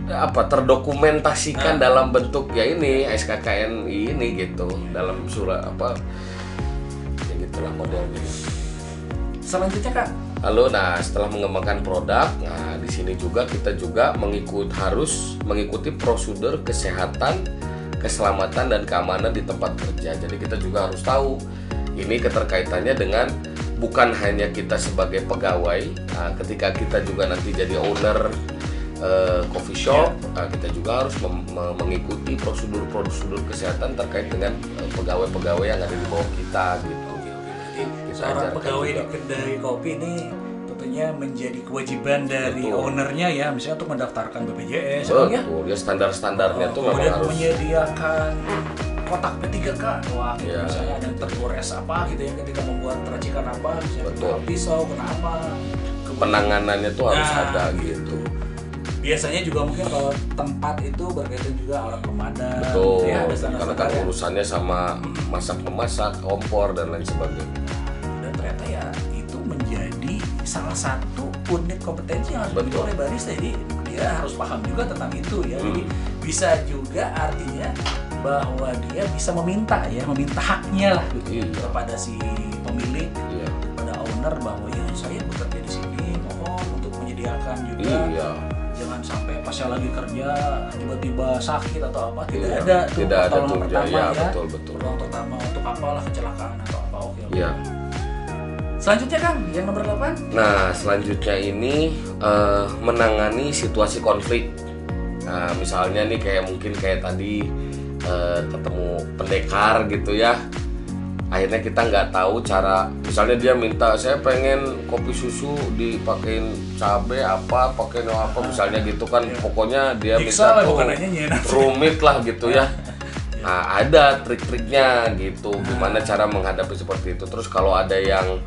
apa terdokumentasikan dalam bentuk ya ini SKKN ini gitu. Dalam surat apa ya gitulah modelnya. Selanjutnya kak Lalu nah setelah mengembangkan produk, nah di sini juga kita juga mengikut harus mengikuti prosedur kesehatan keselamatan dan keamanan di tempat kerja. Jadi kita juga harus tahu ini keterkaitannya dengan bukan hanya kita sebagai pegawai, nah, ketika kita juga nanti jadi owner eh, coffee shop, nah, kita juga harus mengikuti prosedur-prosedur kesehatan terkait dengan eh, pegawai-pegawai yang ada di bawah kita gitu. Kita seorang pegawai di kedai kopi ini tentunya menjadi kewajiban dari Betul. ownernya ya, misalnya untuk mendaftarkan BPJS, ya, ya. Betul, ya standar-standarnya tuh memang kemudian harus menyediakan kotak P3K wah gitu, Iya. misalnya ada tergores apa gitu ya ketika membuat racikan apa misalnya Betul. pisau kena apa penanganannya tuh harus Nah, ada gitu. biasanya juga mungkin kalau tempat itu berkaitan juga alat pemadam Betul, gitu ya, karena kan ya. urusannya sama masak memasak, kompor dan lain sebagainya. Itu menjadi salah satu unit kompetensi yang harus dimiliki oleh barista jadi dia harus paham juga tentang itu ya Hmm. jadi bisa juga artinya bahwa dia bisa meminta ya meminta haknya lah gitu Iya. kepada si pemilik Iya, pada owner bahwa ya saya bekerja di sini mohon untuk menyediakan juga iya, jangan sampai pas saya lagi kerja tiba-tiba sakit atau apa tidak Iya, ada tuh tidak ada pertolongan pertama ya, ya betul, betul. pertolongan pertama untuk apalah kecelakaan atau apa oke oke. iya. Selanjutnya kang yang nomor 8 Nah, selanjutnya ini eh, menangani situasi konflik. Nah, misalnya nih kayak mungkin kayak tadi eh, ketemu pendekar gitu ya. Akhirnya kita nggak tahu cara, misalnya dia minta saya pengen kopi susu dipakein cabe apa, pakein apa, misalnya gitu kan. Pokoknya dia Jigsaw minta lah, tuh rumit lah gitu ya. [laughs] Nah, ada trik-triknya gitu, gimana cara menghadapi seperti itu. Terus kalau ada yang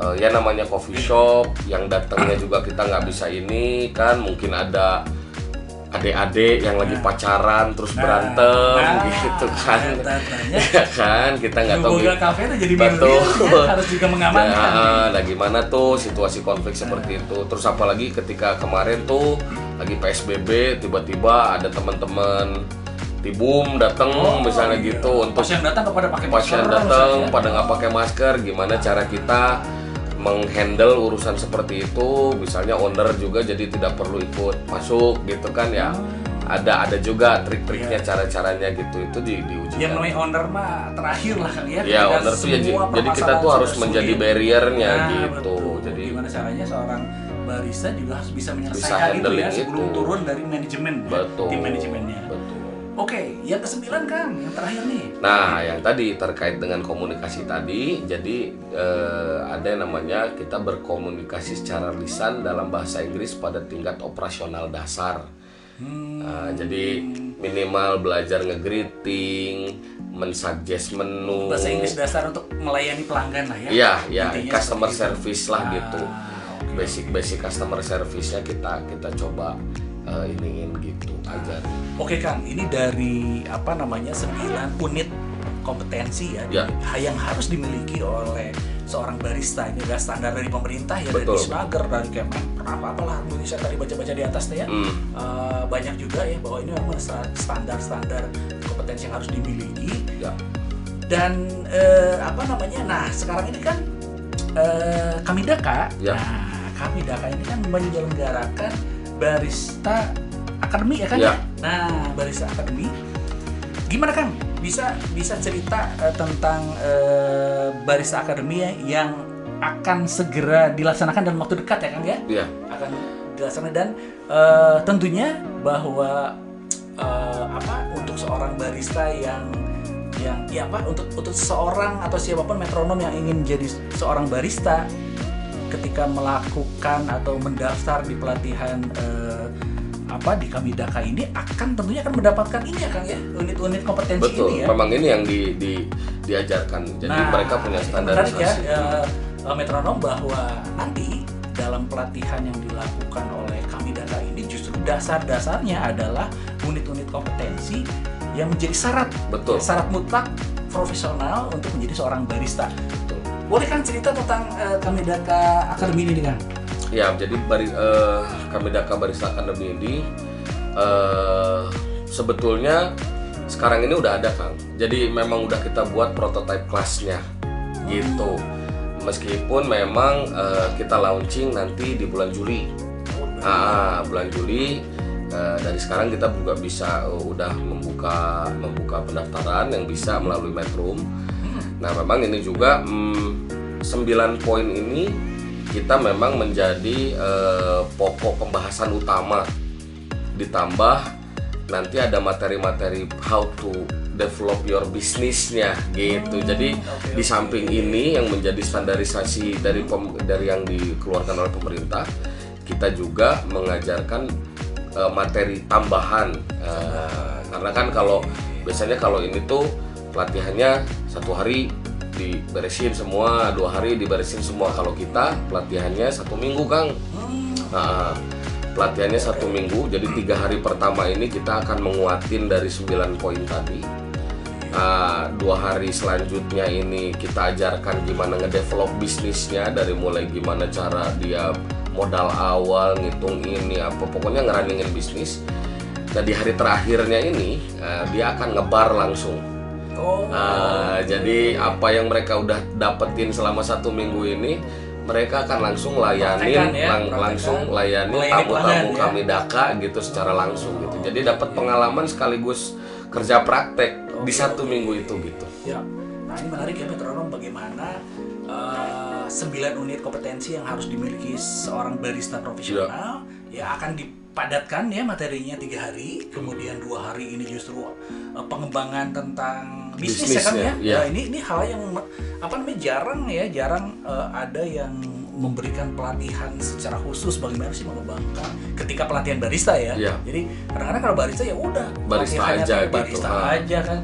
eh, ya namanya coffee shop yang datangnya juga kita nggak bisa ini kan mungkin ada adik-adik yang lagi pacaran terus berantem nah, gitu kan tanya. [laughs] ya kan kita nggak tahu Google. Cafe itu jadi Betul. ya, harus juga mengamankan. Nah, nah gimana tuh situasi konflik seperti itu terus apalagi ketika kemarin tuh lagi PSBB tiba-tiba ada teman-teman tibum datang Oh, misalnya iya. gitu untuk pas yang datang kepada pakai pas masker yang datang pada nggak pakai masker gimana cara kita menghandle urusan seperti itu misalnya owner juga jadi tidak perlu ikut masuk gitu kan ya. Ada ada juga trik-triknya cara-caranya gitu itu di diuji yang namanya owner mah terakhir lah kan ya ya owner tuh ya jadi, kita tuh harus sudah menjadi sulit. barriernya Nah, gitu. betul. jadi gimana caranya seorang barista juga harus bisa menyelesaikan itu handling ya sebelum itu. turun dari manajemen ya, betul. tim manajemennya oke yang kesembilan kang yang terakhir nih Nah, yang tadi terkait dengan komunikasi tadi, jadi eh, ada yang namanya kita berkomunikasi secara lisan dalam bahasa Inggris pada tingkat operasional dasar. Nah, jadi minimal belajar nge-greeting, mensuggest menu. bahasa Inggris dasar untuk melayani pelanggan lah ya Iya, ya, customer seperti itu. service lah Ah, gitu. Basic-basic customer service-nya kita kita coba iniin gitu aja. Oke Kang, ini dari apa namanya 9 unit kompetensi ya, Ya. yang harus dimiliki oleh seorang barista ini adalah standar dari pemerintah ya Betul, dari Snager dari Kemen apa apalah Indonesia tadi baca-baca di atas ya Hmm. Eh, banyak juga ya bahwa ini memang sta- standar-standar kompetensi yang harus dimiliki Ya. dan eh, apa namanya nah sekarang ini kan eh, kami Daka Ya. nah kami Daka ini kan menyelenggarakan barista akademi ya kan Ya. nah barista akademi gimana kan bisa bisa cerita eh, tentang eh, barista akademi ya yang akan segera dilaksanakan dalam waktu dekat ya kan ya Iya. akan dilaksanakan dan eh, tentunya bahwa eh, apa untuk seorang barista yang yang ya apa untuk untuk seorang atau siapa pun metronom yang ingin jadi seorang barista ketika melakukan atau mendaftar di pelatihan eh, apa di Kamidaka ini akan tentunya akan mendapatkan ini ya Kang ya unit-unit kompetensi Betul, ini ya. memang ini yang di, di diajarkan. Jadi Nah, mereka punya itu menarik ya standarisasi. eh, eh, metronom bahwa nanti dalam pelatihan yang dilakukan oleh kami data ini justru dasar-dasarnya adalah unit-unit kompetensi yang menjadi syarat Betul. syarat mutlak profesional untuk menjadi seorang barista. Betul. Boleh kan cerita tentang eh, kami akademi ini kan? Ya, jadi bari, eh, kami Barista Academy ini eh, sebetulnya sekarang ini udah ada Kang. Jadi memang udah kita buat prototype kelasnya gitu. Meskipun memang eh, kita launching nanti di bulan Juli. Ah, bulan Juli eh, dari sekarang kita juga bisa eh, udah membuka membuka pendaftaran yang bisa melalui Metrum. Nah memang ini juga mm, 9 poin ini kita memang menjadi eh, pokok pembahasan utama. Ditambah nanti ada materi-materi how to develop your bisnisnya gitu. Jadi di samping ini yang menjadi standarisasi dari pem- dari yang dikeluarkan oleh pemerintah, kita juga mengajarkan eh, materi tambahan. Eh, karena kan kalau biasanya kalau ini tuh pelatihannya satu hari diberesin semua, dua hari diberesin semua. Kalau kita pelatihannya satu minggu kang. Nah, pelatihannya satu minggu, jadi tiga hari pertama ini kita akan menguatin dari 9 poin tadi. Nah, dua hari selanjutnya ini kita ajarkan gimana ngedevelop bisnisnya dari mulai gimana cara dia modal awal, ngitung ini apa, pokoknya ngerunningin bisnis. Nah hari terakhirnya ini eh, dia akan ngebar langsung. Oh. Nah, jadi apa yang mereka udah dapetin selama satu minggu ini mereka akan langsung layanin Praktekan ya, lang- praktekan. langsung layanin Melayani tamu-tamu ya. kami Daka gitu secara langsung gitu. Jadi dapat pengalaman sekaligus kerja praktek di satu minggu itu gitu. Ya. Nah ini menarik ya metronom bagaimana eh, 9 unit kompetensi yang harus dimiliki seorang barista profesional ya, akan dipadatkan ya materinya tiga hari kemudian dua hari ini justru eh, pengembangan tentang bisnis ya kan ya. Bisnisnya, ya. Nah, ini ini hal yang apa namanya jarang ya jarang eh, ada yang memberikan pelatihan secara khusus bagaimana sih mengembangkan ketika pelatihan barista ya. Iya. Jadi kadang-kadang kalau barista ya udah Barista aja gitu, barista aja kan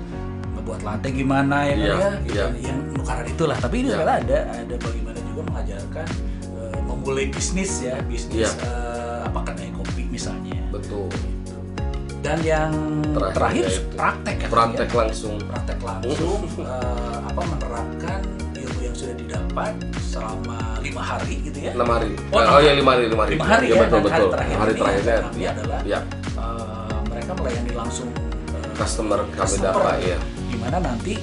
ngebuat latte gimana ya kan Iya, ya gitu, iya. yang nukaran itulah tapi ini ternyata ada ada bagaimana juga mengajarkan eh, memulai bisnis ya bisnis Iya. eh, apa kopi misalnya Betul. dan yang Terakhir terakhir, ya praktek kan Praktek ya? langsung. praktek langsung [laughs] eh, apa menerapkan ilmu yang sudah didapat selama lima hari gitu ya enam hari. Oh, Oh, enam ya lima hari, lima hari. Lima hari ya, ya, betul dan hari betul. terakhir hari ini keenamnya ya, adalah ya. Eh, mereka melayani langsung eh, Customer kami Daka ya. Di mana nanti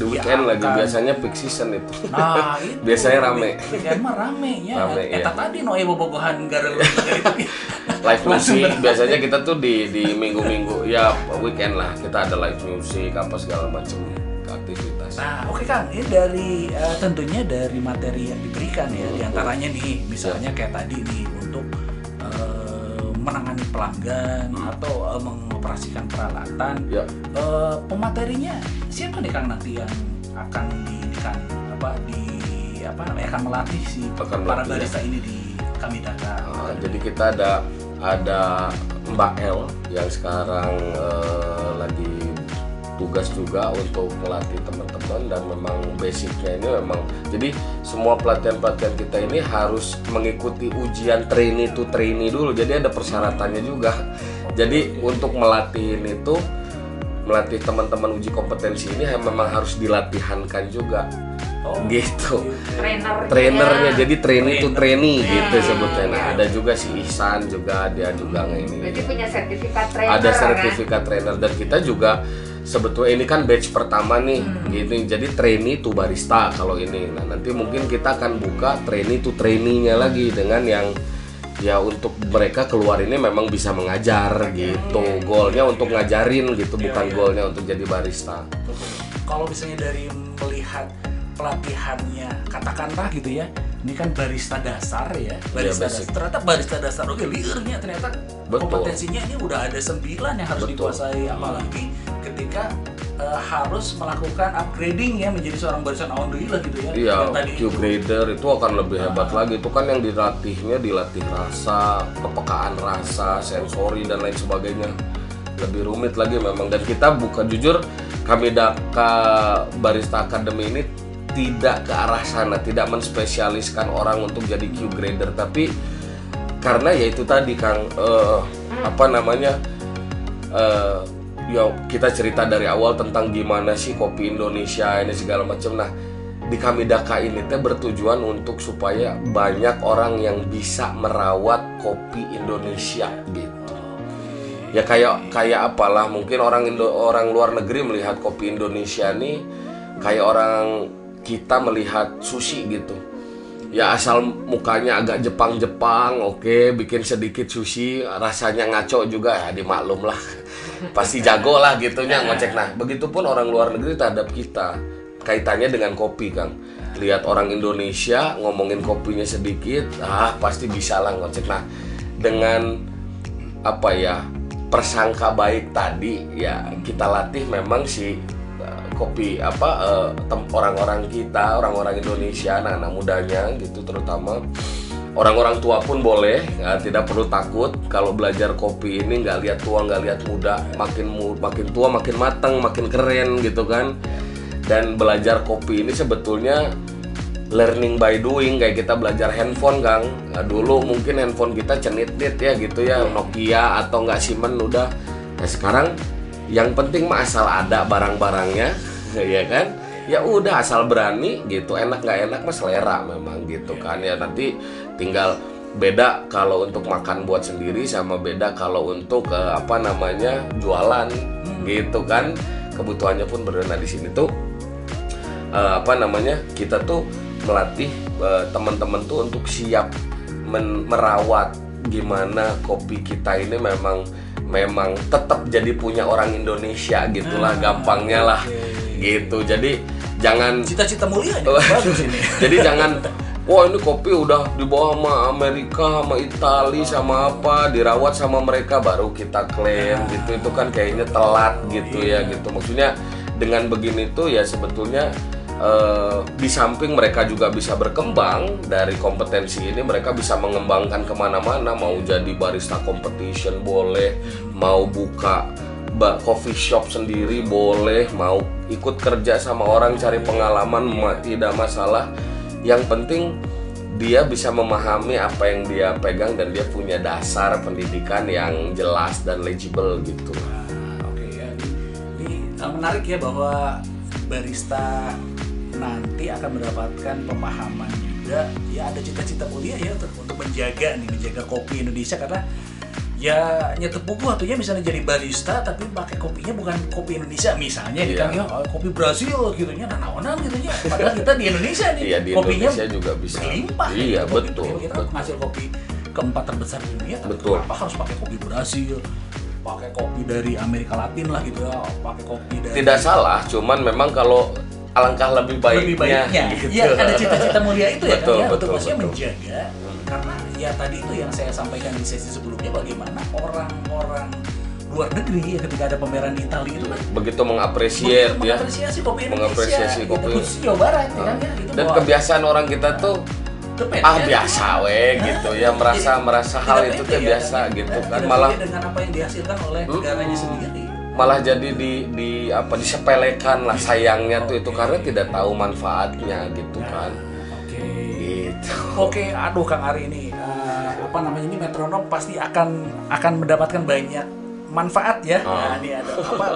The weekend lagi akan- biasanya peak season itu. Nah, [laughs] itu. Biasanya rame. Weekend mah rame ya. Rame, Eta iya. tadi no bobogohan garel gitu. [laughs] live music biasanya kita tuh di di minggu-minggu ya weekend lah kita ada live music apa segala macam aktivitas. Nah, oke Kang, ini dari eh, tentunya dari materi yang diberikan ya, di antaranya nih, misalnya kayak tadi nih untuk menangani pelanggan atau eh, mengoperasikan peralatan. Ya. Eh, pematerinya siapa nih Kang nanti yang akan di kan apa di apa namanya akan melatih si Akan para melatih, barista ini di Kamidaka. Nah, jadi kita ada ada Mbak El yang sekarang eh, lagi tugas juga untuk melatih teman-teman dan memang basicnya ini memang jadi semua pelatihan-pelatihan kita ini harus mengikuti ujian trainee to trainee dulu jadi ada persyaratannya juga. Jadi untuk melatih itu melatih teman-teman uji kompetensi ini memang harus dilatihankan juga. Oh, gitu. Trainernya. trainernya jadi trainee to trainee gitu Hmm. sebutnya. Nah ada juga si Ihsan juga dia juga ini. Berarti punya sertifikat trainer ada kan? sertifikat trainer dan kita juga sebetulnya ini kan batch pertama nih gitu jadi trainee to barista kalau ini. Nah nanti mungkin kita akan buka trainee to trainee-nya lagi dengan yang ya untuk mereka keluar ini memang bisa mengajar gitu. Goalnya untuk ngajarin gitu bukan goalnya untuk jadi barista. Kalau misalnya dari melihat pelatihannya katakanlah gitu ya ini kan barista dasar ya barista basic. dasar ternyata barista dasar oke liurnya ternyata Betul. kompetensinya ini udah ada sembilan yang harus Betul. dikuasai apalagi ketika eh, harus melakukan upgrading ya menjadi seorang barista alhamdulillah gitu ya Iya, Yang tadi Q itu. grader itu akan lebih hebat lagi. Itu kan yang dilatihnya dilatih rasa, kepekaan rasa, sensori dan lain sebagainya. Lebih rumit lagi memang. Dan kita bukan jujur, kami Daka Barista Academy ini tidak ke arah sana, tidak menspesialiskan orang untuk jadi Q grader, tapi karena ya itu tadi Kang eh, apa namanya eh, ya kita cerita dari awal tentang gimana sih kopi Indonesia ini segala macam. Nah di Kamidaka ini teh bertujuan untuk supaya banyak orang yang bisa merawat kopi Indonesia gitu. Ya kayak kayak apalah mungkin orang Indo, orang luar negeri melihat kopi Indonesia nih kayak orang kita melihat sushi gitu. Ya asal mukanya agak Jepang-Jepang oke bikin sedikit sushi rasanya ngaco juga ya dimaklum lah. [laughs] Pasti jago lah gitunya ngecek nah begitupun orang luar negeri terhadap kita kaitannya dengan kopi kang. Lihat orang Indonesia ngomongin kopinya sedikit ah pasti bisa lah ngecek nah dengan apa ya persangka baik tadi ya kita latih memang si kopi apa uh, orang-orang kita orang-orang Indonesia anak-anak mudanya gitu terutama. Orang-orang tua pun boleh ya, tidak perlu takut. Kalau belajar kopi ini nggak lihat tua nggak lihat muda makin makin tua makin matang makin keren gitu kan. Dan belajar kopi ini sebetulnya learning by doing kayak kita belajar handphone Kang. Nah, dulu mungkin handphone kita cenit-nit ya gitu ya Nokia atau nggak Siemens udah. Nah sekarang yang penting mah asal ada barang-barangnya [laughs] ya kan? Ya udah asal berani gitu. Enak nggak enak mah selera memang gitu kan. Ya nanti tinggal beda kalau untuk makan buat sendiri sama beda kalau untuk eh, apa namanya jualan gitu kan. Kebutuhannya pun berbeda. Di sini tuh eh, apa namanya kita tuh melatih eh, teman-teman tuh untuk siap merawat gimana kopi kita ini memang memang tetap jadi punya orang Indonesia gitulah gampangnya lah. gitu. Jadi jangan Cita-cita mulia nih, [laughs] bagus ini. jadi jangan Wah ini kopi udah dibawa sama Amerika, sama Itali, sama apa dirawat sama mereka baru kita klaim gitu. Itu kan kayaknya telat gitu ya gitu. Maksudnya dengan begini tuh ya sebetulnya eh, di samping mereka juga bisa berkembang dari kompetensi ini mereka bisa mengembangkan ke mana-mana. Mau jadi barista competition boleh mau buka ba- coffee shop sendiri boleh mau ikut kerja sama orang cari pengalaman ma- tidak masalah. Yang penting dia bisa memahami apa yang dia pegang dan dia punya dasar pendidikan yang jelas dan legible gitu. Oke ya. Ini uh, menarik ya bahwa barista nanti akan mendapatkan pemahaman juga ya ada cita-cita mulia ya untuk, untuk menjaga nih menjaga kopi Indonesia karena ya nyetup buku atunya misalnya jadi barista tapi pakai kopinya bukan kopi Indonesia misalnya di Iya. Kang, ya oh, kopi Brasil gitu nya naonan gitu nya padahal kita di Indonesia nih Iya, di kopinya Indonesia juga bisa. berlimpah Iya, gitu. betul, kita betul. hasil kopi keempat terbesar di dunia tapi Betul. kenapa harus pakai kopi Brasil pakai kopi dari Amerika Latin lah gitu ya pakai kopi dari tidak salah cuman memang kalau alangkah lebih baiknya, lebih baiknya. gitu. ya ada cita-cita mulia itu ya betul kan ya untuk betul maksudnya betul. menjaga. Karena ya tadi itu yang saya sampaikan di sesi sebelumnya bagaimana orang-orang luar negeri ya ketika ada pameran di Italia itu kan begitu mengapresiasi ya. mengapresiasi kopi Indonesia mengapresiasi gitu, kopi. khusus Jawa Barat ya kan ya gitu. Dan bahwa kebiasaan orang kita tuh depend, ah ya, biasa gitu. we gitu ya merasa Jadi, merasa hal itu pede tuh ya, biasa kan? gitu Dan kan. tidak malah dengan apa yang dihasilkan oleh negaranya sendiri malah jadi di di apa disepelekan lah sayangnya tuh itu karena tidak tahu manfaatnya gitu kan gitu Oke, aduh Kang Ari ini eh, apa namanya ini metronom pasti akan akan mendapatkan banyak manfaat ya. Oh. Nah, ini ada apa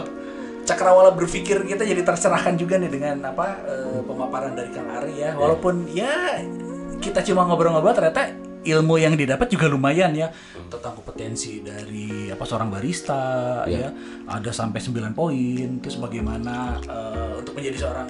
cakrawala berpikir kita jadi tercerahkan juga nih dengan apa eh, pemaparan dari Kang Ari ya. Walaupun ya kita cuma ngobrol-ngobrol ternyata ilmu yang didapat juga lumayan ya. Tentang kompetensi dari apa seorang barista ya. Ada sampai 9 poin terus bagaimana eh, untuk menjadi seorang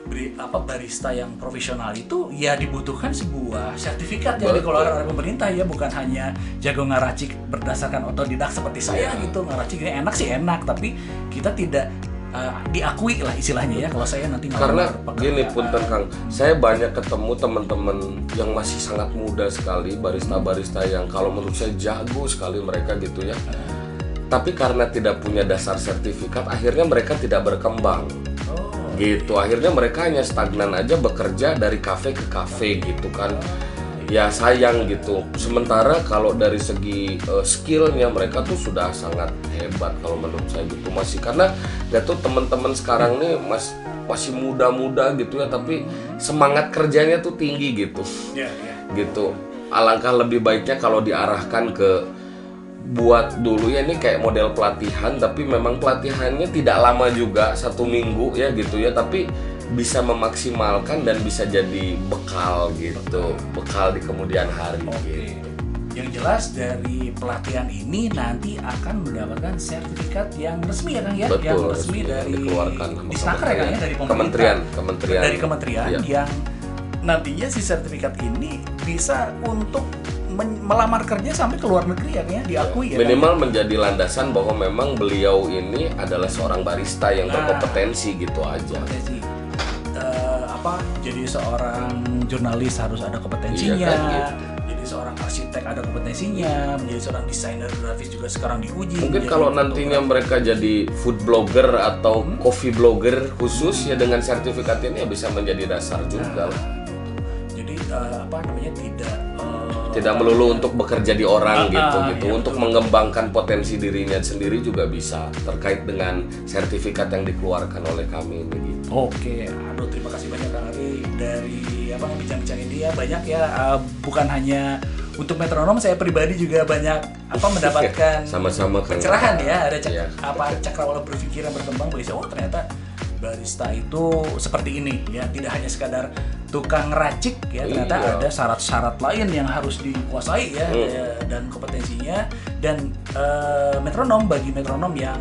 beri- apa barista yang profesional itu ya dibutuhkan sebuah sertifikat yang dikeluarkan oleh pemerintah ya. Bukan hanya jago ngaracik berdasarkan otodidak seperti saya Iya. gitu. Ngaracik ini enak sih enak. Tapi kita tidak eh, diakui lah istilahnya ya kalau saya nanti karena gini punten kang saya banyak ketemu teman-teman yang masih sangat muda sekali barista-barista yang kalau menurut saya jago sekali mereka gitu ya. Tapi karena tidak punya dasar sertifikat akhirnya mereka tidak berkembang. Gitu akhirnya mereka hanya stagnan aja bekerja dari kafe ke kafe gitu kan ya sayang gitu. Sementara kalau dari segi eh, skillnya mereka tuh sudah sangat hebat kalau menurut saya gitu masih. Karena ya tuh teman-teman sekarang nih mas masih muda-muda gitu ya tapi semangat kerjanya tuh tinggi gitu. Ya, ya. gitu. Alangkah lebih baiknya kalau diarahkan ke buat dulu ya ini kayak model pelatihan tapi memang pelatihannya tidak lama juga satu minggu ya gitu ya. Tapi bisa memaksimalkan dan bisa jadi bekal gitu bekal di kemudian hari gitu Yang jelas dari pelatihan ini nanti akan mendapatkan sertifikat yang resmi ya Kang ya, Betul, yang resmi resmi, dari dikeluarkan Disnaker ya Kang ya dari. Kementerian, kementerian. dari kementerian Iya. yang nantinya si sertifikat ini bisa untuk melamar kerja sampai ke luar negeri ya kayaknya diakui ya kan? minimal menjadi landasan bahwa memang beliau ini adalah seorang barista yang Nah. berkompetensi gitu aja. kompetensi apa jadi seorang jurnalis harus ada kompetensinya Iya kan, gitu. jadi seorang arsitek ada kompetensinya menjadi seorang desainer grafis juga sekarang diuji Mungkin kalau nantinya mereka jadi food blogger atau Hmm. coffee blogger khusus ya dengan sertifikat ini ya bisa menjadi dasar juga lah. jadi eh, apa namanya tidak eh, Tidak melulu untuk bekerja di orang Ah, gitu ah, gitu. iya, untuk betul. mengembangkan potensi dirinya sendiri juga bisa terkait dengan sertifikat yang dikeluarkan oleh kami ini gitu. Oke, aduh terima kasih banyak Kang Ari dari apa bincang-bincang ini ya banyak ya eh, bukan hanya untuk metronom saya pribadi juga banyak apa [laughs] mendapatkan Sama-sama, pencerahan ya ada cak- Iya. apa cakrawala berpikir yang berkembang bahwa oh ternyata barista itu seperti ini ya tidak hanya sekadar tukang racik ya ternyata Iya. ada syarat-syarat lain yang harus dikuasai ya, Hmm. ya, dan kompetensinya dan eh, metronom bagi metronom yang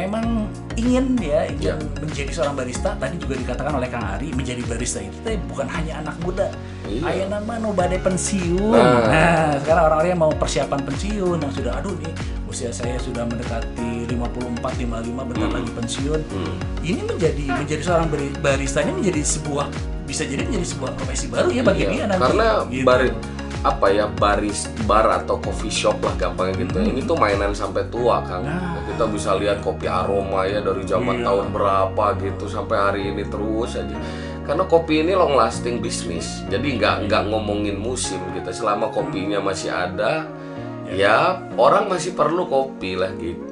memang ingin ya ingin Ya. menjadi seorang barista tadi juga dikatakan oleh Kang Ari menjadi barista itu teh bukan hanya anak muda Iya. Aya nama nu bade pensiun Nah. nah. sekarang orang-orang yang mau persiapan pensiun yang sudah aduh nih usia saya sudah mendekati 54 55 bentar Hmm. lagi pensiun Hmm. ini menjadi menjadi seorang bari- barista ini menjadi sebuah bisa jadi menjadi sebuah profesi baru ya bagi Iya, dia nanti Karena Gitu. Apa ya baris bar atau coffee shop lah gampangnya gitu. Ini tuh mainan sampai tua Kang. Nah. Kita bisa lihat kopi aroma ya dari zaman Iya. tahun berapa gitu sampai hari ini terus aja. Karena kopi ini long lasting bisnis. Jadi nggak nggak ngomongin musim gitu. Selama kopinya masih ada ya orang masih perlu kopi lah gitu.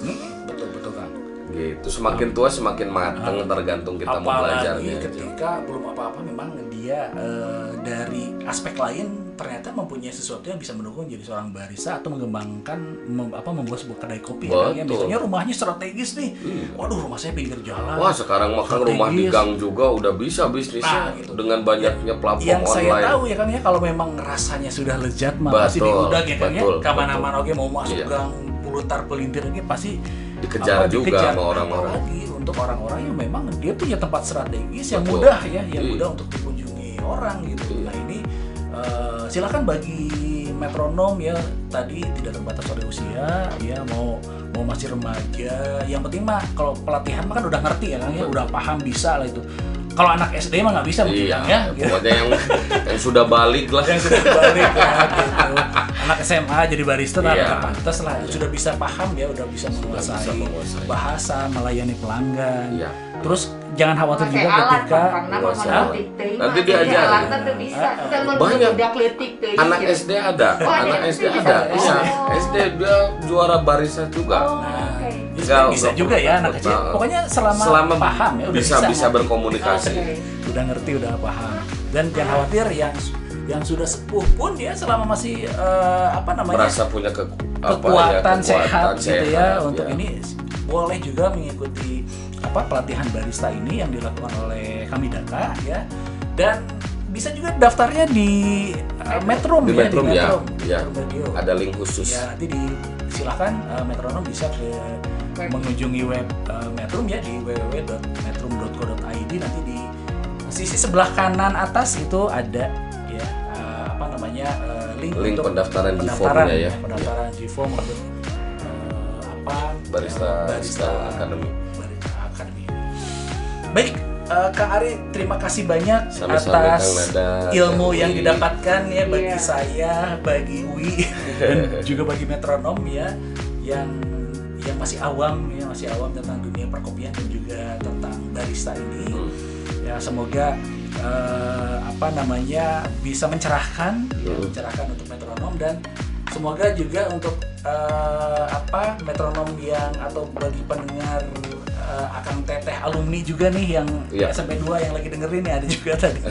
betul betul kan Gitu. Semakin tua semakin matang tergantung kita mau belajarnya. gitu. ketika belum apa-apa memang dia eh, dari aspek lain ternyata mempunyai sesuatu yang bisa mendukung jadi seorang barista atau mengembangkan mem- apa membuat sebuah kedai kopi ya, Betul. yang biasanya rumahnya strategis nih waduh rumah saya pinggir jalan Wah sekarang makan rumah di Strategis. gang juga udah bisa bisnisnya Nah, gitu. dengan banyaknya platform yang saya online. tahu ya kan ya kalau memang rasanya sudah lezat mah pasti diudag ya kan ya ke mana-mana oke mau masuk Iya. gang pulutar pelintir oke pasti Dikejar juga dikejar. sama orang-orang. Apalagi untuk orang-orang yang memang dia punya tempat strategis yang Betul. mudah ya yang Iya. mudah untuk dikunjungi orang gitu Iya. nah ini eh, silakan bagi metronom ya tadi tidak terbatas oleh usia ya mau mau masih remaja yang penting mah kalau pelatihan mah kan udah ngerti ya kan ya udah paham bisa lah itu kalau anak SD mah nggak bisa mungkin Iya, ya pokoknya yang yang sudah balik lah. yang sudah balik ya gitu. anak SMA jadi barista lah Iya. udah pantas lah sudah bisa paham ya udah bisa menguasai. bahasa melayani pelanggan Iya. Terus jangan khawatir juga alat ketika teh Nanti tuh bisa Ah, Banyak. teh Anak. SD ada, Oh, anak SD SD bisa. ada. Oh. Iya, SD dia juara barista juga. oh Nah, oke bisa, bisa juga ya anak kecil pokoknya selama, Selama paham ya udah bisa bisa, bisa berkomunikasi. Oke. udah ngerti udah paham dan jangan khawatir yang yang sudah sepuh pun dia selama masih eh, apa namanya Merasa punya ke, apa kekuatan, ya, sehat gitu ya sehat, untuk ya. ini boleh juga mengikuti apa pelatihan barista ini yang dilakukan oleh kami Daka ya dan bisa juga daftarnya di uh, Metrum Di ya Metrum di ya, Metrum, ya. Metrum Radio. Ada link khusus. Ya nanti di silahkan uh, metronom bisa ke Web. mengunjungi web uh, Metrum ya di www.metrum.co.id nanti di sisi sebelah kanan atas itu ada ya uh, apa namanya uh, link, Link untuk pendaftaran G-form-nya pendaftaran ya. pendaftaran G-form untuk uh, apa Barista uh, barista. Barista Academy. Baik, uh, Kang Ari, terima kasih banyak Sama-sama, atas Nada, ilmu Kang yang didapatkan ya bagi Iya. saya, bagi Wi [laughs] dan juga bagi metronom ya yang yang masih awam ya masih awam tentang dunia perkopian dan juga tentang barista ini. Hmm. Ya semoga eh, apa namanya bisa mencerahkan, ya, Hmm. mencerahkan untuk metronom dan semoga juga untuk eh, apa metronom yang atau bagi pendengar eh, Akang Teteh alumni juga nih yang Iya. SMP 2 yang lagi dengerin nih ada juga tadi. [laughs]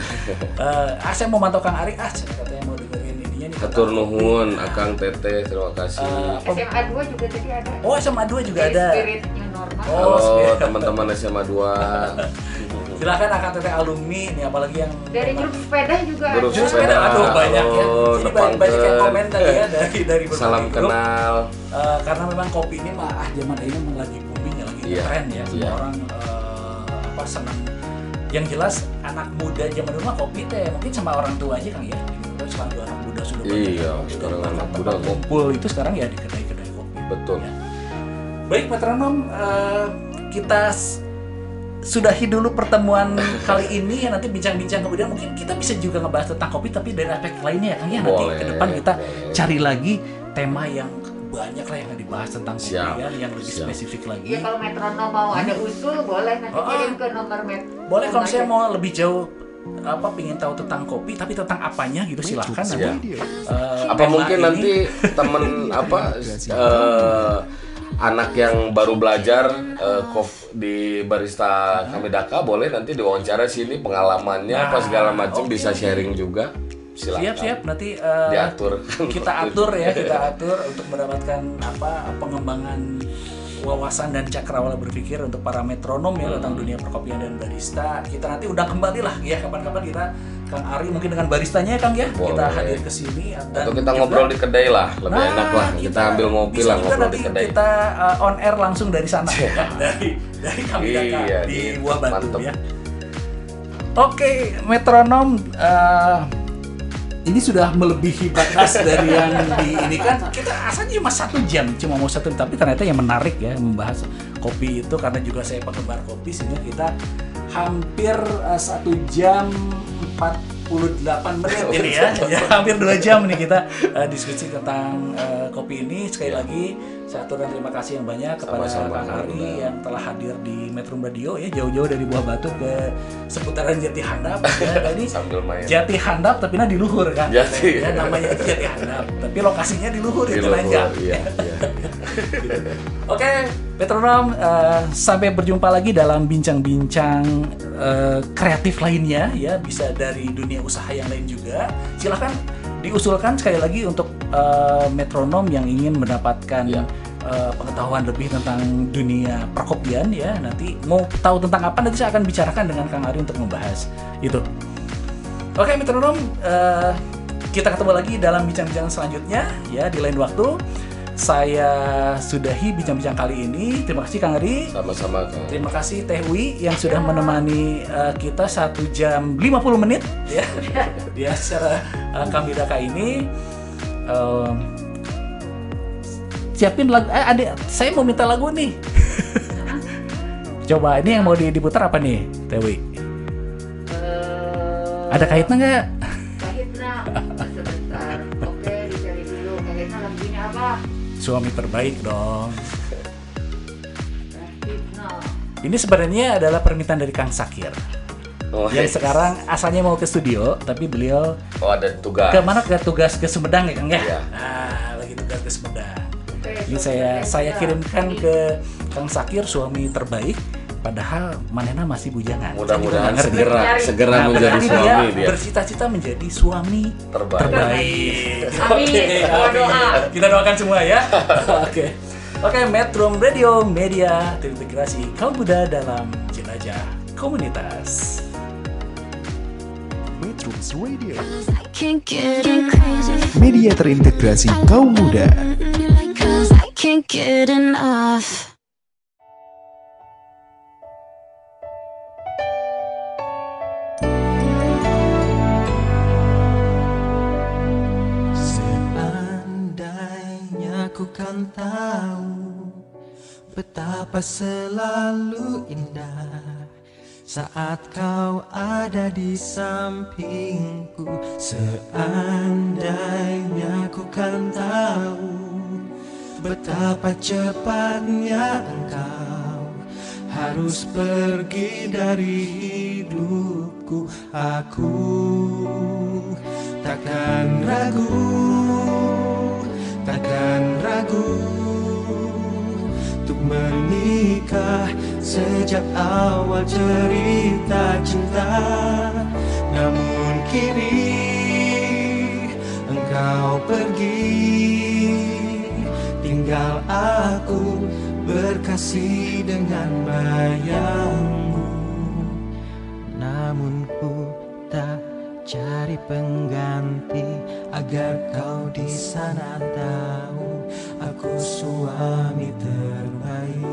Eh, ah saya mau mantau Kang Ari, ah saya katanya mau dengerin ininya nih. Kata- nuhun, Nah, Akang Teteh, terima kasih. apa- SMA 2 juga tadi ada Oh SMA 2 juga Jadi ada. spirit new normal Oh, spirit. teman-teman SMA 2 [laughs] Silakan Akang Teteh alumni nih apalagi yang dari grup sepeda juga Grup ada sepeda. sepeda, aduh banyak ya. Jadi banyak, banyak yang komen tadi ya dari dari berbagai Salam grup. kenal. Eh, karena memang kopi ini mah ah zaman ini memang lagi booming ya lagi Iya, tren ya semua iya. orang eh, apa senang yang jelas anak muda zaman dulu mah kopi teh mungkin sama orang tua aja kang ya Terus sekarang juga anak muda sudah banyak Iya, tempat- anak tempat muda kumpul itu sekarang ya di kedai-kedai kopi Betul. Ya. baik metronom eh, kita sudahi dulu pertemuan kali ini ya nanti bincang-bincang kemudian mungkin kita bisa juga ngebahas tentang kopi tapi dari aspek lainnya ya Kang ya nanti Boleh, ke depan kita boleh. cari lagi tema yang banyak lah yang dibahas tentang kopi Siap, kan, yang lebih siap. spesifik lagi Iya kalau metronom mau ada usul boleh nanti Oh, oh. kirim ke nomor met. boleh kalau saya mau lebih jauh apa pingin tahu tentang kopi tapi tentang apanya gitu silahkan Radio. eh, apa mungkin ini- nanti temen [laughs] apa eh, anak yang baru belajar kof di barista Kamedaka boleh nanti diwawancara sini pengalamannya apa segala macam oke, bisa sharing juga. Silakan. Siap siap. Nanti eh, Diatur. kita [laughs] atur ya kita atur untuk mendapatkan apa pengembangan wawasan dan cakrawala berpikir untuk para metronom ya tentang dunia perkopian dan barista kita nanti undang kembali lah ya kapan-kapan kita Kang Ari mungkin dengan baristanya ya Kang ya kita Boleh. hadir ke sini dan atau kita juga- ngobrol di kedai lah lebih Nah, enak lah kita, ambil ngopi bisa lah ngobrol nanti di kedai kita uh, on air langsung dari sana ya dari dari kami Iya, di iya. Buah Batu Mantep. ya. Oke, metronom uh, ini sudah melebihi batas dari yang di ini kan. Kita asalnya cuma satu jam cuma mau satu tapi ternyata yang menarik ya membahas kopi itu karena juga saya penggemar kopi sehingga kita hampir uh, satu jam 48 menit [laughs] ini ya, ya hampir dua jam nih kita uh, diskusi tentang uh, kopi ini. Sekali lagi saya atur dan terima kasih yang banyak kepada Sama-sama, Kang Ari Kang. yang telah hadir di Metro Radio ya jauh-jauh dari Buah Batu ke seputaran Jati Handap [laughs] ya tadi sambil main Jati Handap tapi nah di luhur kan Jati. ya namanya itu Jati Handap tapi lokasinya di luhur Di itu Kang. iya, iya. [laughs] Oke, metronom eh, sampai berjumpa lagi dalam bincang-bincang eh, kreatif lainnya ya, bisa dari dunia usaha yang lain juga. Silahkan diusulkan sekali lagi untuk eh, metronom yang ingin mendapatkan Ya. eh, pengetahuan lebih tentang dunia perkopian ya. Nanti mau tahu tentang apa nanti saya akan bicarakan dengan Kang Ari untuk membahas itu. Oke, metronom eh, kita ketemu lagi dalam bincang-bincang selanjutnya ya di lain waktu. Saya sudahi bincang-bincang kali ini. Terima kasih Kang Ari. sama-sama Kang. Terima kasih Teh Wi yang sudah menemani uh, kita satu jam 50 menit ya [laughs] di acara uh, kami Daka ini. Um, siapin lagu. Eh, ada, saya mau minta lagu nih. [laughs] Coba ini yang mau di- diputar apa nih, Teh Wi? Eh, Ada kaitannya nggak? Suami terbaik dong. Ini sebenarnya adalah permintaan dari Kang Sakir. Oh, yang sekarang asalnya mau ke studio, tapi beliau oh ada tugas ke mana ke tugas ke Sumedang ya Kang ya? Iya. Ah, lagi tugas ke Sumedang. Oke, Ini saya saya kirimkan ke Kang Sakir suami terbaik padahal Manena masih bujangan. mudah-mudahan ngerti. segera segera Nah, menjadi suami dia, dia bercita-cita menjadi suami terbaik, terbaik. Amin. Oke, Doa. Kita doakan semua ya. [laughs] Oke. Oke, Metro Radio Media terintegrasi kaum muda dalam jelajah komunitas. Metrums Radio. Media terintegrasi kaum muda. Cause I can't get enough. Kan tahu Betapa selalu indah Saat kau ada di sampingku. Seandainya ku kan tahu Betapa cepatnya engkau Harus pergi dari hidupku. Aku takkan ragu ragu Untuk menikah. Sejak awal cerita cinta Namun kini Engkau pergi. Tinggal aku Berkasih dengan bayangmu. Namun ku tak cari pengganti agar kau di sana tahu aku suami terbaik.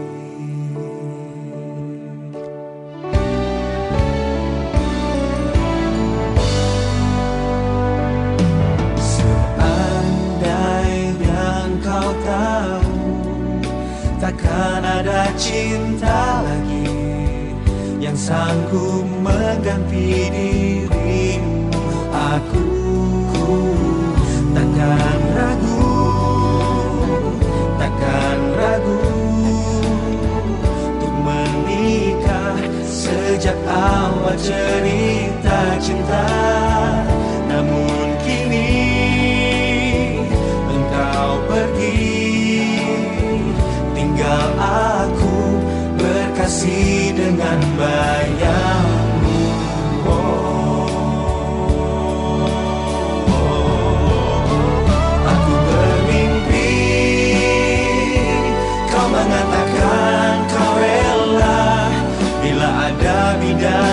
Seandainya kau tahu Takkan ada cinta lagi Yang sanggup mengganti dirimu. Aku takkan sejak awal cerita cinta namun kini engkau pergi. Tinggal aku berkasih dengan bayangmu ada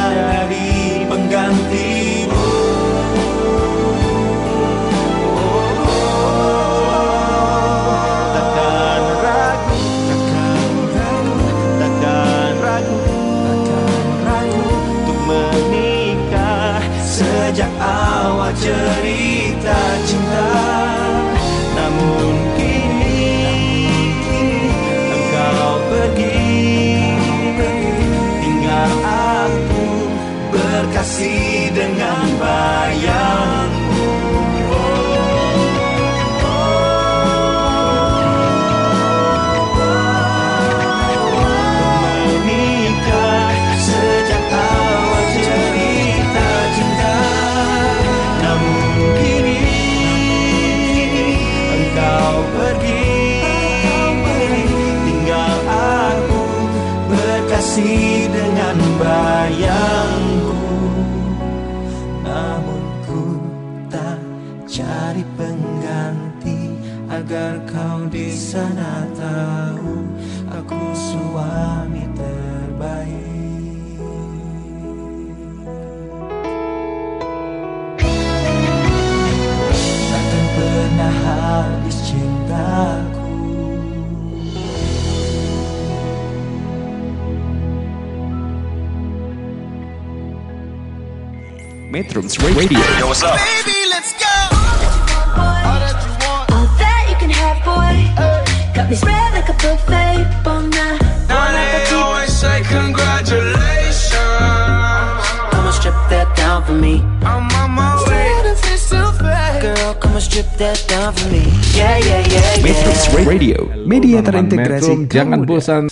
Metrums Radio Yo, what's up? Baby, let's go. All that you can have, boy. Got me spread like a buffet, bon. Now they always say congratulations. Come and strip that down for me. I'm on my way. Girl, come and strip that down for me. Yeah, yeah, yeah, Metrums yeah. Radio Media terintegrasi jangan bosan